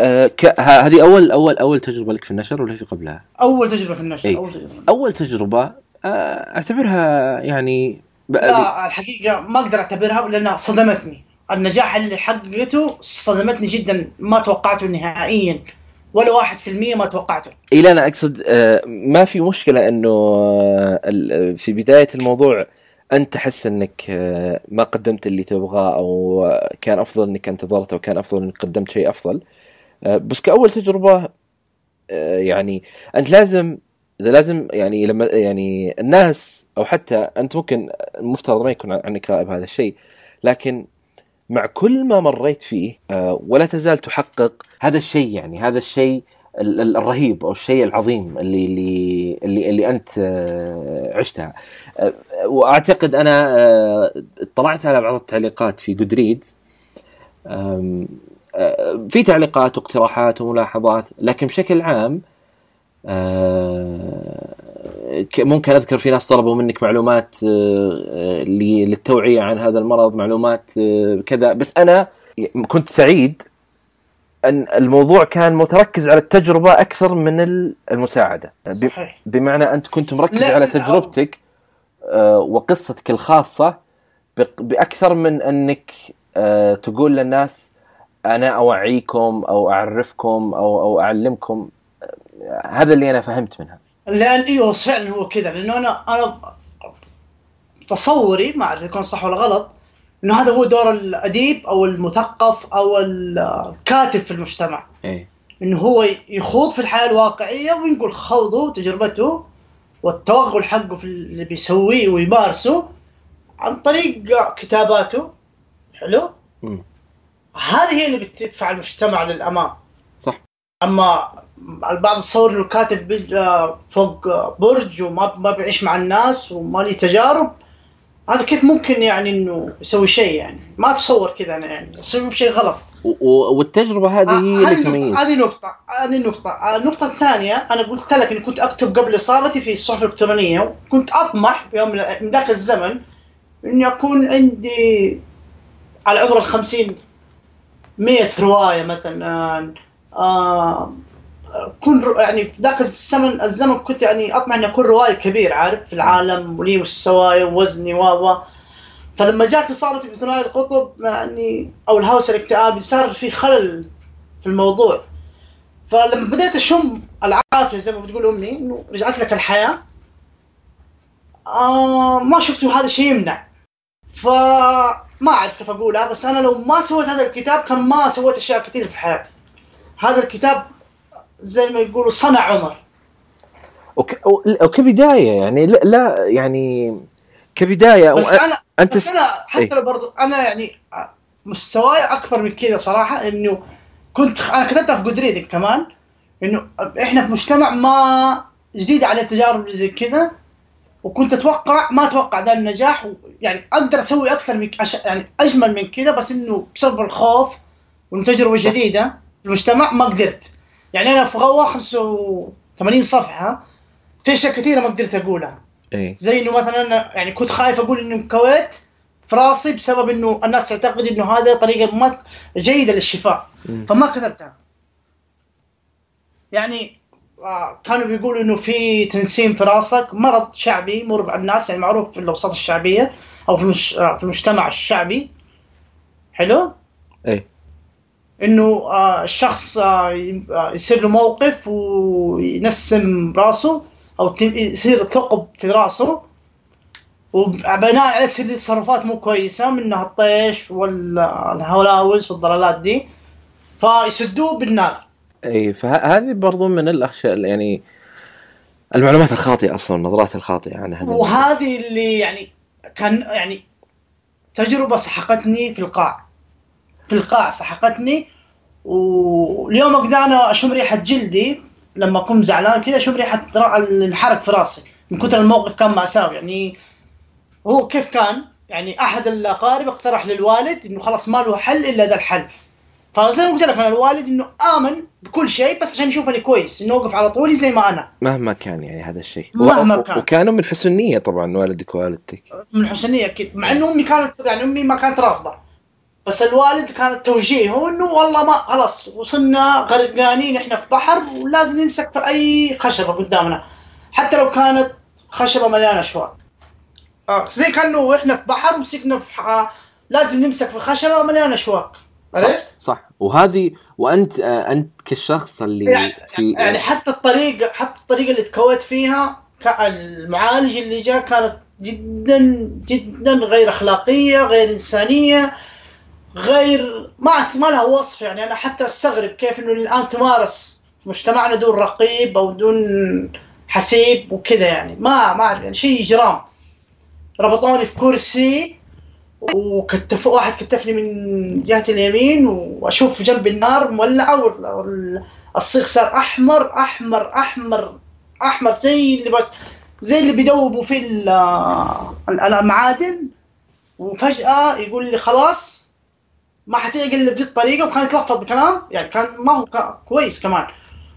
آه، ك- هذه اول اول أول تجربة لك في النشر ولا في قبلها؟ أول تجربة في النشر إي. أول تجربة. أول تجربة أعتبرها يعني لا الحقيقة ما أقدر أعتبرها لأنها صدمتني. النجاح اللي حققته صدمتني جدا ما توقعته نهائيا. ولا واحد في المية ما توقعته. اي لا أنا أقصد آه، ما في مشكلة إنه آه، في بداية الموضوع أنت تحس إنك آه، ما قدمت اللي تبغاه أو آه، كان أفضل إنك انتظرت أو كان أفضل إنك قدمت شيء أفضل. آه، بس كأول تجربة آه، يعني أنت لازم لازم يعني لما يعني الناس أو حتى أنت ممكن المفترض ما يكون عنك غائب هذا الشيء لكن مع كل ما مريت فيه آه، ولا تزال تحقق هذا الشيء يعني هذا الشيء ال- ال- الرهيب أو الشيء العظيم اللي اللي اللي, اللي أنت آه، عشتها. آه، وأعتقد أنا اطلعت على بعض التعليقات في جودريدز في تعليقات واقتراحات وملاحظات لكن بشكل عام ممكن أذكر في ناس طلبوا منك معلومات آه، آه، للتوعية عن هذا المرض معلومات آه، كذا. بس أنا كنت سعيد أن الموضوع كان متركز على التجربة أكثر من ال- المساعدة. صحيح. بمعنى أنت كنت مركز على تجربتك آه، وقصتك الخاصة بأكثر من أنك آه، تقول للناس أنا أوعيكم أو أعرفكم أو أو أعلمكم. آه، هذا اللي أنا فهمت منها. لأن إيوه فعلا هو كذا لأنه أنا أنا تصوري ما اعرف يكون صح ولا غلط إنه هذا هو دور الأديب أو المثقف أو الكاتب في المجتمع. إيه. إنه هو يخوض في الحياة الواقعية وينقل خوضه وتجربته والتوغل حقه في اللي بيسويه ويمارسه عن طريق كتاباته. حلو؟ مم. هذه هي اللي بتدفع المجتمع للأمام. صح. أما البعض تصور إنه الكاتب بيجي فوق برج وما ما بيعيش مع الناس وما لي تجارب. هذا كيف ممكن يعني إنه يسوي شيء يعني؟ ما تصور كذا أنا يعني يسوي شيء غلط. والتجربة هذه هي آه، اللي هذه تميز. هذه نقطة هذه النقطة. آه، النقطة الثانية أنا قلت لك إني كنت أكتب قبل إصابتي في الصحف الإلكترونية وكنت أطمح في يوم من ذاك الزمن إني أكون عندي على عمر الخمسين مية رواية مثلا آه، رو- يعني في ذاك الزمن الزمن كنت يعني أطمح إني أكون روائي كبير عارف؟ في العالم ولي مستواي ووزني و فلما جات اصابه بثنائي القطب يعني أو الهوس الاكتئابي صار في خلل في الموضوع. فلما بديت أشم العافية زي ما بتقول أمي إنه رجعت لك الحياة. آه ما شفت هذا الشيء يمنع. فما أعرف كيف أقولها بس أنا لو ما سويت هذا الكتاب كان ما سويت أشياء كثير في حياتي. هذا الكتاب زي ما يقولوا صنع عمر. وك... وكبدايه يعني لا, لا يعني كبداية بس أنا أنت بس أنا حتى إيه؟ لو برضو أنا يعني مستواي أكبر من كذا صراحة إنه كنت أنا كتبتها في Goodreads كمان إنه إحنا في مجتمع ما جديد عليه تجارب زي كذا وكنت أتوقع ما أتوقع ذا النجاح يعني أقدر أسوي أكثر من أش... يعني أجمل من كذا بس إنه بسبب الخوف وتجربه جديده في المجتمع ما قدرت. يعني أنا في غوه 85 صفحة في أشياء كثيرة ما قدرت أقولها. إيه؟ زي إنه مثلا أنا يعني كنت خايف أقول إنه الكويت في راسي بسبب إنه الناس تعتقد إنه هذا طريقة جيدة للشفاء. فما كتبتها. يعني آه، كانوا بيقولوا إنه في تنسيم في راسك مرض شعبي يمر على الناس يعني معروف في الأوساط الشعبية أو في المش... آه، في المجتمع الشعبي. حلو؟ إيه. إنه آه، الشخص يصير له موقف وينسم راسه أو يصير ثقب في راسه. وبناء عليه تصير تصرفات مو كويسة منها الطيش والهلاوس والضلالات دي. فيسدوه بالنار. إي فهذه برضو من الاشياء يعني المعلومات الخاطئة أصلا النظرات الخاطئة عن هذا. وهذه اللي يعني كان يعني تجربة سحقتني في القاع. في القاع سحقتني. واليوم أقدر أنا أشم ريحة جلدي لما اكون زعلان كذا أشم ريحة الحرق في راسي. من كثر الموقف كان مأساوي يعني هو كيف كان؟ يعني أحد الأقارب اقترح للوالد إنه خلاص ما له حل إلا ذا الحل. فزي ما قلت لك أنا الوالد إنه آمن بكل شيء بس عشان يشوفني كويس إنه أوقف على طولي زي ما أنا. مهما كان يعني هذا الشيء. مهما و... كان. وكانوا من حسن نيه طبعا والدك ووالدتك. من حسن نيه أكيد. مع انه أمي كانت يعني أمي ما كانت رافضة. بس الوالد كان توجيهه إنه والله ما خلاص وصلنا غرقانين إحنا في بحر ولازم نمسك في أي خشبة قدامنا. حتى لو كانت خشبة مليانة شواء آه. زي كأنه إحنا في بحر ومسكنا في ح... لازم نمسك في خشبة مليانة أشواك. عرفت؟ صح, صح وهذه وأنت آه أنت كالشخص اللي يعني في يعني حتى الطريقة حتى الطريقة اللي تكوت فيها المعالج اللي جاء كانت جدا جدا غير أخلاقية غير إنسانية. غير ما ما لها وصف يعني. أنا حتى أستغرب كيف إنه الآن تمارس في مجتمعنا دون رقيب أو دون حسيب وكذا يعني. ما ما أعرف يعني. شيء إجرام. ربطوني في كرسي وكتف واحد كتفني من جهة اليمين وأشوف جنب النار مولعه والصيغ صار أحمر أحمر أحمر أحمر زي اللي بك زي اللي بيدوبوا في المعادن. وفجأة يقول لي خلاص ما حتعقل الا بذي الطريقة وكان يتلفظ بكلام يعني كان ما هو كويس كمان.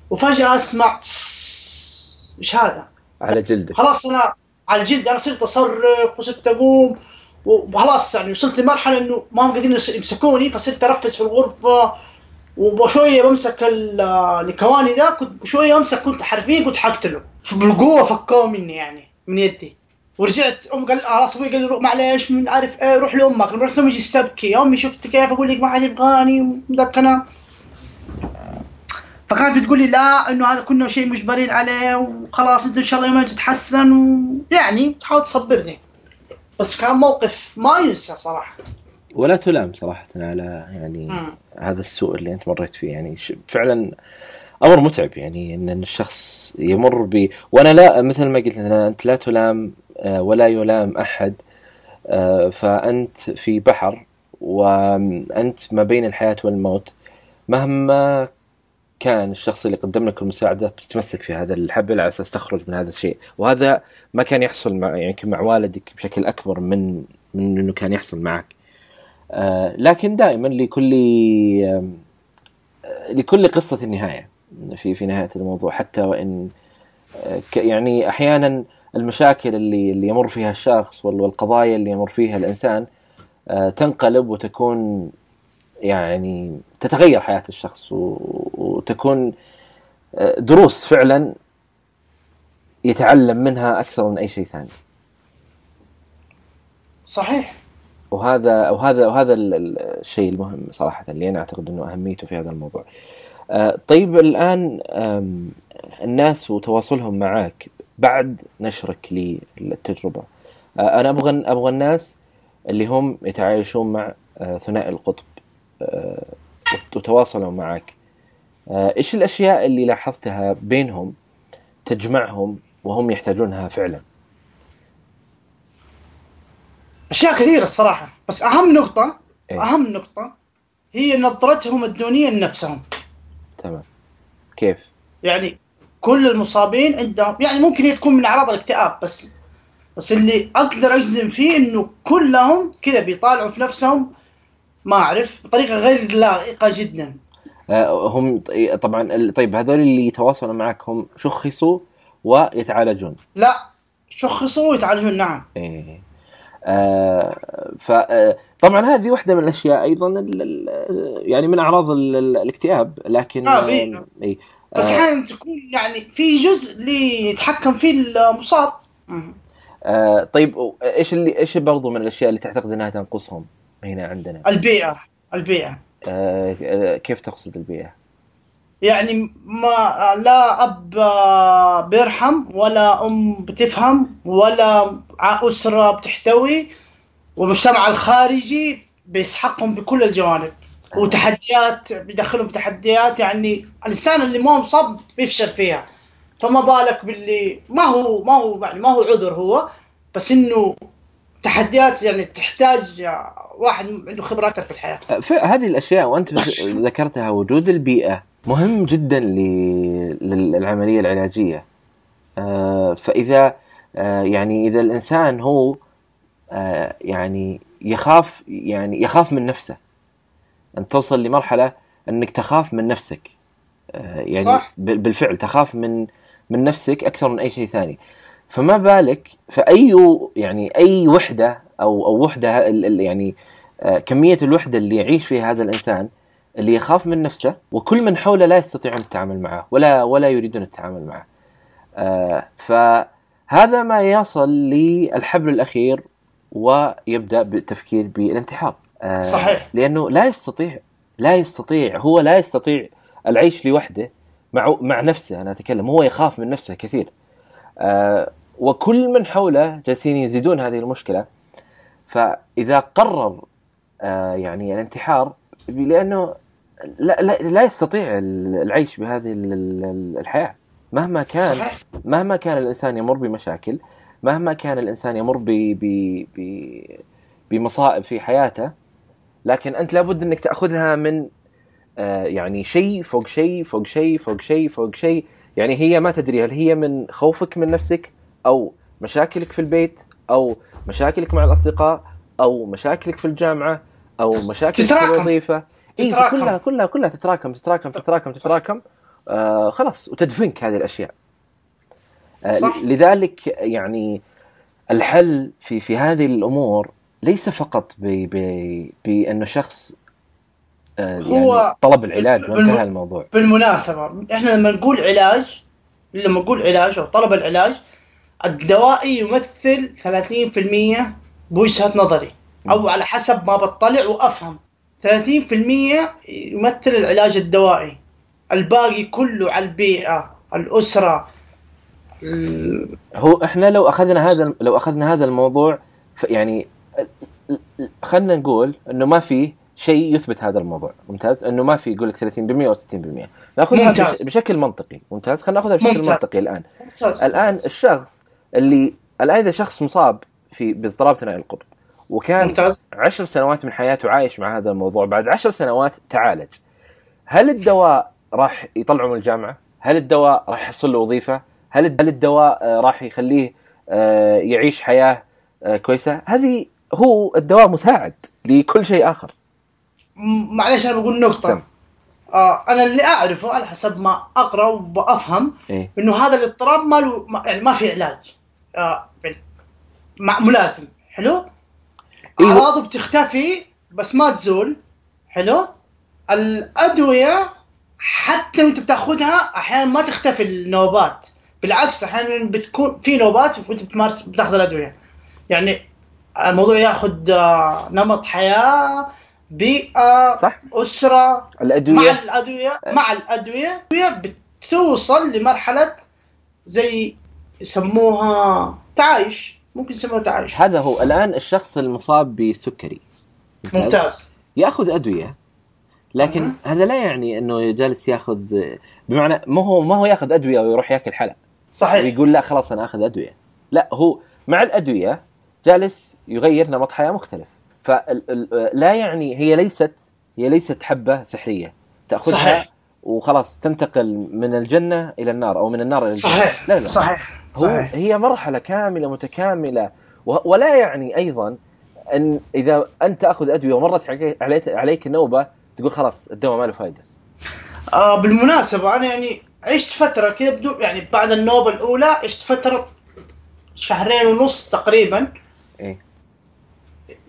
وفجأة أسمع إيش هذا؟ على جلدك. خلاص أنا على جلدي أنا صرت أصرخ وصرت أقوم وخلاص يعني وصلت لمرحلة إنه ما هم قادرين يمسكوني فصرت أرفس في الغرفة وشوية بمسك الكواني ذا كنت شوية أمسك كنت حرفيا كنت حقتله. بالقوة فكوه مني يعني من يدي. ورجعت أم قال خلاص أبوي قال لي روح معلش من عارف إيه روح لأمك. رحت لهم يجي يستبكي. يا امي شفت كيف؟ أقول لك ما حد يبغاني الكلام فكانت بتقول لي لا إنه هذا كله شيء مجبرين عليه وخلاص أنت إن شاء الله يومين تتحسن ويعني تحاول تصبرني. بس كان موقف ما ينسى صراحة. ولا تلام صراحة على يعني م. هذا السوء اللي أنت مريت فيه. يعني فعلا أمر متعب. يعني ان الشخص يمر ب وأنا لا مثل ما قلت أنت لا تلام آه، ولا يلام أحد. آه، فأنت في بحر وأنت ما بين الحياة والموت. مهما كان الشخص اللي قدم لك المساعدة بتتمسك في هذا الحبل على أساس تخرج من هذا الشيء. وهذا ما كان يحصل مع يعني مع والدك بشكل أكبر من من إنه كان يحصل معك. آه لكن دائما لكل آه لكل قصة نهايه في في نهاية الموضوع. حتى وإن آه يعني أحيانا المشاكل اللي اللي يمر فيها الشخص والقضايا اللي يمر فيها الإنسان آه تنقلب وتكون يعني تتغير حياة الشخص وتكون آه، دروس فعلا يتعلم منها أكثر من أي شيء ثاني. صحيح وهذا وهذا وهذا الشيء المهم صراحة اللي أنا أعتقد إنه أهميته في هذا الموضوع. آه، طيب الآن الناس وتواصلهم معك بعد نشرك للتجربة. آه، أنا أبغى أبغى الناس اللي هم يتعايشون مع آه، ثنائي القطب وتواصلوا معك. إيش الأشياء اللي لاحظتها بينهم تجمعهم وهم يحتاجونها فعلا؟ أشياء كثيرة الصراحة بس أهم نقطة إيه؟ أهم نقطة هي نظرتهم الدونية لنفسهم. تمام. كيف؟ يعني كل المصابين عندهم يعني ممكن هي تكون من أعراض الاكتئاب بس بس اللي أقدر أجزم فيه إنه كلهم كذا بيطالعوا في نفسهم ما أعرف بطريقة غير لائقة جدا. آه، هم طبعا طيب هذول اللي يتواصلوا معك هم شخصوا ويتعالجون. لا شخصوا ويتعالجون نعم. إيه. آه فطبعا آه، هذه واحدة من الأشياء أيضا يعني من أعراض الاكتئاب لكن آه آه. أحيانا تكون يعني في جزء اللي يتحكم فيه المصاب. آه طيب إيش اللي إيش برضو من الأشياء اللي تعتقد إنها تنقصهم هنا عندنا؟ البيئة البيئة. آه كيف تقصد البيئه؟ يعني ما لا أب بيرحم ولا أم بتفهم ولا أسرة بتحتوي والمجتمع الخارجي بيسحقهم بكل الجوانب. وتحديات بيدخلهم في تحديات يعني الإنسان اللي ما مصاب بيفشل فيها فما بالك باللي ما هو ما هو يعني ما هو عذر هو بس إنه تحديات يعني تحتاج واحد عنده خبرة أكثر في الحياة. هذه الأشياء وأنت ذكرتها وجود البيئة مهم جدا للعملية العلاجية. آه، فإذا آه، يعني إذا الإنسان هو يعني يخاف يعني يخاف من نفسه أن توصل لمرحلة أنك تخاف من نفسك. آه، يعني صح. بالفعل تخاف من من نفسك أكثر من أي شيء ثاني. فما بالك فاي يعني أي وحدة أو أو وحدة يعني آه، كمية الوحدة اللي يعيش فيها هذا الإنسان اللي يخاف من نفسه وكل من حوله لا يستطيعون التعامل معه ولا ولا يريدون التعامل معه. آه، فهذا ما يصل للحبل الأخير ويبدأ بالتفكير بالانتحار. آه، صحيح. لأنه لا يستطيع لا يستطيع هو لا يستطيع العيش لوحده مع مع نفسه أنا أتكلم هو يخاف من نفسه كثير. آه وكل من حوله جالسين يزيدون هذه المشكلة. فإذا قرر آه يعني الانتحار لأنه لا, لا, لا يستطيع العيش بهذه الحياة. مهما كان صحيح. مهما كان الإنسان يمر بمشاكل مهما كان الإنسان يمر ب بمصائب في حياته لكن أنت لابد إنك تأخذها من آه يعني شيء فوق شيء فوق شيء فوق شيء فوق شيء. يعني هي ما تدري هل هي من خوفك من نفسك أو مشاكلك في البيت أو مشاكلك مع الأصدقاء أو مشاكلك في الجامعة أو مشاكلك تتراكم. في الوظيفة. إي كلها كلها كلها تتراكم تتراكم تتراكم تتراكم. آه خلاص وتدفنك هذه الأشياء. آه صح. لذلك يعني الحل في في هذه الأمور ليس فقط بانه شخص آه، يعني هو طلب العلاج وانتهى الموضوع. بالمناسبة إحنا لما نقول علاج لما نقول علاج أو طلب العلاج الدوائي يمثل 30% بوجهة نظري أو على حسب ما بطلع وأفهم. 30% يمثل العلاج الدوائي. الباقي كله على البيئة الأسرة هو إحنا لو أخذنا هذا لو أخذنا هذا الموضوع يعني خلينا نقول إنه ما في شيء يثبت هذا الموضوع ممتاز إنه ما في يقول لك 30% أو 60% نأخذها. بشكل منطقي ممتاز خلينا نأخذها بشكل ممتاز. منطقي الآن ممتاز. الآن الشخص اللي الآن إذا شخص مصاب في باضطراب ثنائي القطب وكان ممتاز. عشر سنوات من حياته عايش مع هذا الموضوع بعد عشر سنوات تعالج هل الدواء راح يطلعه من الجامعة؟ هل الدواء راح يحصل له وظيفة؟ هل الدواء آه، راح يخليه آه، يعيش حياة آه، كويسة؟ هذه هو الدواء مساعد لكل شيء آخر. معلش أنا بقول نقطة. سم. آه أنا اللي أعرفه على حسب ما أقرأ وأفهم إيه؟ إنه هذا الاضطراب ما له يعني ما في علاج. آه مع ملازم. حلو؟ إيه؟ اعراضه بتختفي بس ما تزول. حلو؟ الأدوية حتى وأنت بتأخذها أحيانا ما تختفي النوبات. بالعكس أحيانا بتكون في نوبات وأنت بتمارس بتأخذ الأدوية. يعني الموضوع ياخذ آه، نمط حياة بيئة صح. أسرة مع الأدوية الادويه مع الأدوية بتوصل لمرحلة زي يسموها تعايش ممكن يسموها تعايش. هذا هو. الآن الشخص المصاب بسكري. ممتاز. يأخذ أدوية لكن مهم. هذا لا يعني إنه جالس يأخذ بمعنى ما هو ما هو يأخذ أدوية ويروح يأكل حلا صحيح. ويقول لا خلاص أنا آخذ أدوية. لا هو مع الأدوية جالس يغير نمط حياة مختلف. فلا يعني هي ليست هي ليست حبة سحرية. تأخذها صحيح. وخلاص تنتقل من الجنة إلى النار أو من النار إلى الجنة. صحيح. لا لا. صحيح. هو صحيح. هي مرحلة كاملة متكاملة. ولا يعني أيضا أن إذا أنت تأخذ أدوية ومرت عليك- عليك عليك النوبة تقول خلاص الدواء ما له فائده آه بالمناسبة أنا يعني عشت فترة كذا بدون يعني بعد النوبة الأولى عشت فترة شهرين ونص تقريبا. إيه.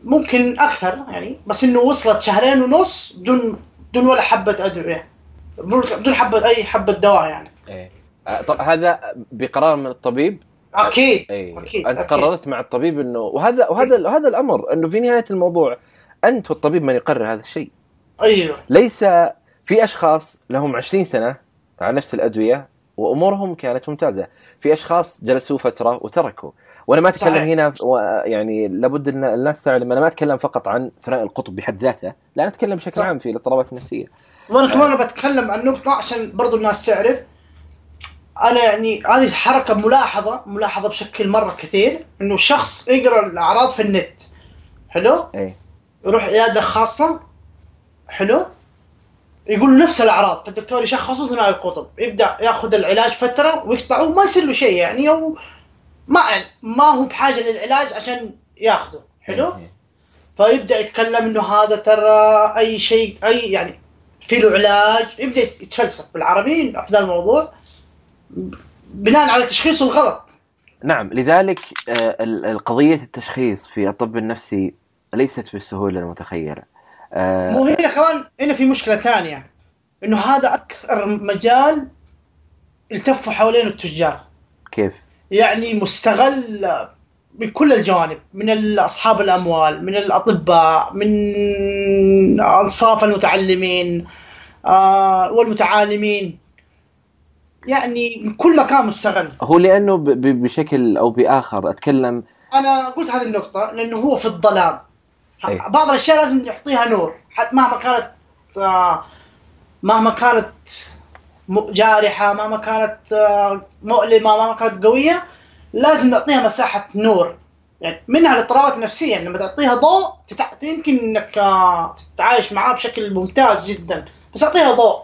ممكن أكثر يعني بس إنه وصلت شهرين ونص بدون بدون ولا حبة أدوية. بدون حبة أي حبة دواء يعني. إيه. آه، طب هذا بقرار من الطبيب؟ أكيد إيه. أكيد أنت أكيد. قررت مع الطبيب إنه وهذا وهذا وهذا الأمر إنه في نهاية الموضوع أنت والطبيب من يقرر هذا الشيء. أيوه. ليس في أشخاص لهم 20 سنة على نفس الأدوية وأمورهم كانت ممتازة. في أشخاص جلسوا فترة وتركوا. وأنا ما أتكلم صحيح. هنا يعني لابد إن الناس تعلم أنا ما أتكلم فقط عن ثنائي القطب بحد ذاته لا أنا أتكلم بشكل صح. عام في الاضطرابات النفسية. وأنا كمان بتكلم عن نقطة عشان برضو الناس تعرف أنا يعني هذه حركة ملاحظة ملاحظة بشكل مرة كثير إنه شخص يقرأ الأعراض في النت. حلو؟ إيه. يروح عيادة خاصة. حلو؟ يقول نفس الأعراض. فالدكتور يشخصه ثنائي القطب. يبدأ ياخذ العلاج فترة ويقطعه وما يصير له شيء يعني أو ما ما هو بحاجة للعلاج عشان ياخذه. حلو؟ إيه، إيه. فيبدأ يتكلم إنه هذا ترى أي شيء أي يعني في له علاج. يبدأ يتفلسف بالعربي في ذا الموضوع. بناء على تشخيصه الغلط. نعم لذلك آه، ال- القضية التشخيص في الطب النفسي ليست بالسهولة المتخيلة. آه، مو هنا كمان هنا في مشكلة ثانية. إنه هذا أكثر مجال التفوا حوالين التجار. كيف؟ يعني مستغل من كل الجوانب من اصحاب الأموال من الأطباء من أنصاف المتعلمين آه والمتعالمين. يعني من كل مكان مستغل. هو لأنه بشكل أو بآخر أتكلم أنا قلت هذه النقطة لأنه هو في الظلام. أي. بعض الأشياء لازم يعطيها نور. حتى مهما كانت آه، مهما كانت جارحة مهما كانت آه، مؤلمة مهما كانت قوية لازم نعطيها مساحة نور. يعني منها الاضطرابات النفسية لما تعطيها ضوء. يمكن إنك آه، تتعايش معاه بشكل ممتاز جدا. بس أعطيها ضوء.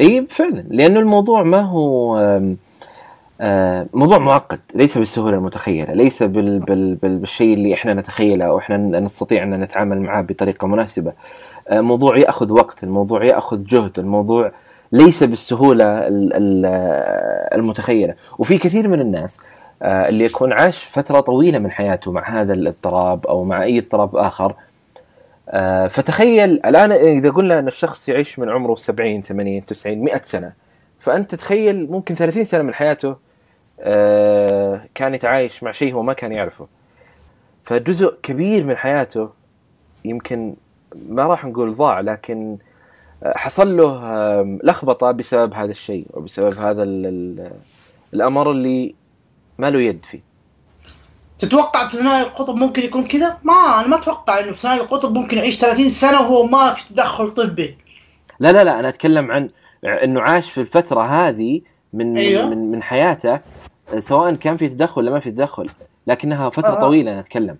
إي فعلا. لأنه الموضوع ما هو آه، موضوع معقد ليس بالسهولة المتخيلة ليس بال بال بال بالشيء اللي إحنا نتخيله أو إحنا نستطيع أن نتعامل معه بطريقة مناسبة. موضوع يأخذ وقت الموضوع يأخذ جهد الموضوع ليس بالسهولة ال- ال- المتخيلة. وفي كثير من الناس آه، اللي يكون عاش فترة طويلة من حياته مع هذا الاضطراب أو مع أي اضطراب آخر آه، فتخيل الآن إذا قلنا أن الشخص يعيش من عمره 70 80 90 100 سنة فأنت تخيل ممكن 30 سنة من حياته آه، كان يتعايش مع شيء هو ما كان يعرفه. فجزء كبير من حياته يمكن ما راح نقول ضاع لكن حصل له لخبطة بسبب هذا الشيء وبسبب هذا ال- ال- الأمر اللي ما له يد فيه تتوقع في ثنائي القطب ممكن يكون كذا؟ ما أنا ما أتوقع إنه في ثنائي القطب ممكن يعيش 30 سنة وهو ما في تدخل طبي. لا لا لا أنا أتكلم عن إنه عاش في الفترة هذه من أيوه. من من حياته آه، سواء كان في تدخل ولا ما في تدخل لكنها فترة آه. طويلة أنا أتكلم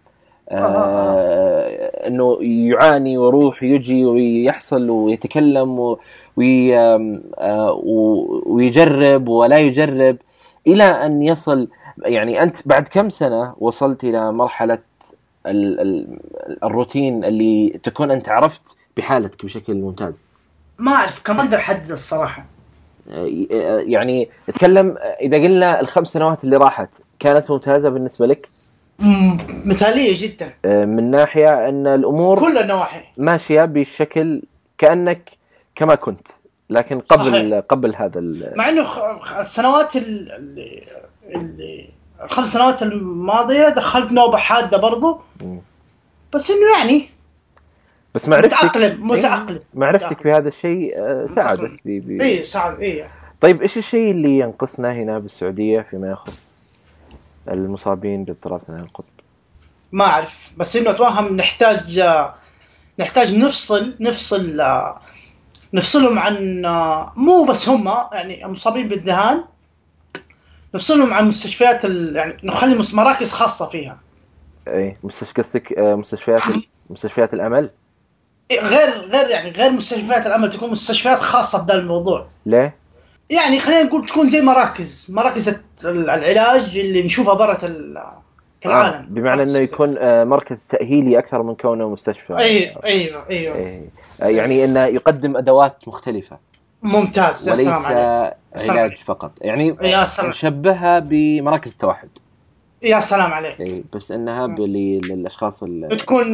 إنه يعاني ويروح ويجي ويحصل ويتكلم آه، ويجرب ولا يجرب إلى أن يصل. يعني أنت بعد كم سنة وصلت إلى مرحلة ال ال الروتين اللي تكون أنت عرفت بحالتك بشكل ممتاز؟ ما أعرف كم أقدر أحدد الصراحة. يعني اتكلم إذا قلنا الخمس سنوات اللي راحت كانت ممتازة بالنسبة لك؟ مثالية جدا من ناحية أن الأمور كل النواحي. ماشية بشكل كأنك كما كنت لكن قبل صحيح. قبل هذا مع إنه السنوات ال- الخمس سنوات الماضية دخلت نوبة حادة برضو. بس إنه يعني بس معرفتك متأقلم متأقلم إيه، معرفتك بهذا الشيء آه، ساعدت اي ساعد اي طيب إيش الشيء اللي ينقصنا هنا بالسعودية فيما يخص المصابين باضطراب ثنائي القطب؟ ما أعرف بس إنه اتوهم نحتاج نحتاج نفصل نفصل نفصلهم عن مو بس هم يعني المصابين بالذهان نفصلهم عن مستشفيات ال... يعني نخلي مراكز خاصة فيها اي مستشفى قصدك مستشفيات مستشفيات الأمل؟ إيه، غير غير يعني غير مستشفيات الأمل تكون مستشفيات خاصة بهذا الموضوع ليه؟ يعني خلينا نقول تكون زي مراكز مراكز العلاج اللي نشوفها برا العالم آه بمعنى إنه يكون آه مركز تأهيلي أكثر من كونه مستشفى. أيوه أيوه أيوه. أيه. آه يعني إنه يقدم أدوات مختلفة. ممتاز يا وليس علاج فقط. يعني يا سلام. نشبهها بمراكز التوحد. يا سلام عليك. اي بس إنها للأشخاص تكون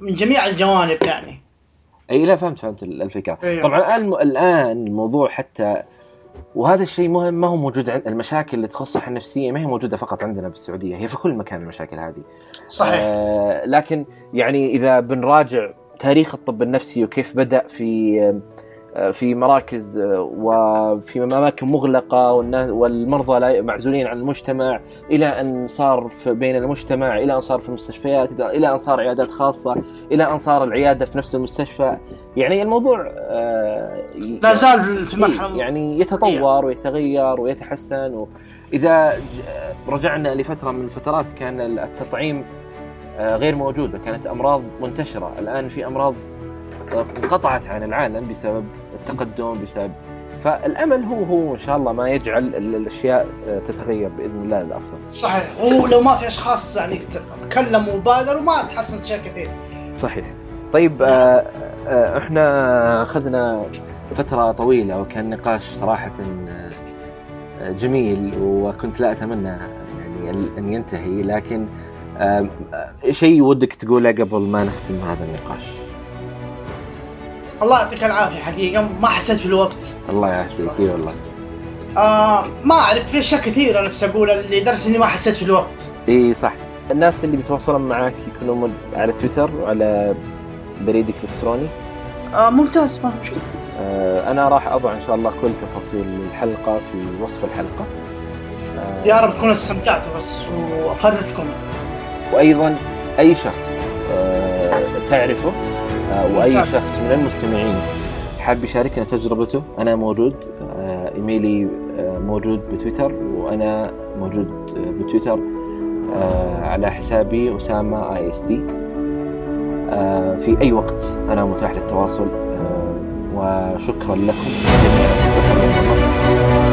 من جميع الجوانب يعني. اي لا فهمت فهمت الفكرة. أيوه. طبعا الآن الآن الموضوع حتى وهذا الشيء مهم ما هو موجود عند المشاكل اللي تخص الصحه النفسيه ما هي موجودة فقط عندنا بالسعودية هي في كل مكان المشاكل هذه. صحيح. آه لكن يعني إذا بنراجع تاريخ الطب النفسي وكيف بدأ في في مراكز وفي أماكن مغلقة والمرضى معزولين عن المجتمع إلى أن صار بين المجتمع إلى أن صار في المستشفيات إلى أن صار عيادات خاصة إلى أن صار العيادة في نفس المستشفى. يعني الموضوع آه، لا زال في مرحله يعني يتطور ويتغير ويتحسن. وإذا رجعنا لفترة من الفترات كان التطعيم آه، غير موجود كانت أمراض منتشرة. الآن في أمراض انقطعت عن العالم بسبب التقدم بسبب فالأمل هو هو إن شاء الله ما يجعل الأشياء تتغير بإذن الله للافضل. صحيح ولو ما في أشخاص يعني تكلموا وبادروا ما تحسنت اشياء كثير. صحيح. طيب آه آه إحنا أخذنا فترة طويلة وكان نقاش صراحة آه، جميل وكنت لا أتمنى يعني أن ينتهي لكن آه شيء ودك تقوله قبل ما نختم هذا النقاش؟ الله يعطيك العافية حقيقة ما حسيت في الوقت. الله يعافيك اي والله. آه ما أعرف في أشياء كثيرة نفسي أقولها لدرجه إني ما حسيت في الوقت. إي صح. الناس اللي بيتواصلون معك يكونوا على تويتر وعلى بريدك الإلكتروني؟ آه ممتاز ما مشكلة. آه أنا راح أضع إن شاء الله كل تفاصيل الحلقة في وصف الحلقة. آه يا رب تكونوا استمتعتوا بس وأفادتكم. وأيضا أي شخص آه تعرفه آه، وأي شخص من المستمعين حاب يشاركنا تجربته أنا موجود آه، إيميلي آه، موجود بتويتر وأنا موجود بتويتر على حسابي أسامة اي اس دي في أي وقت أنا متاح للتواصل وشكرا لكم. جميعا شكرا لكم.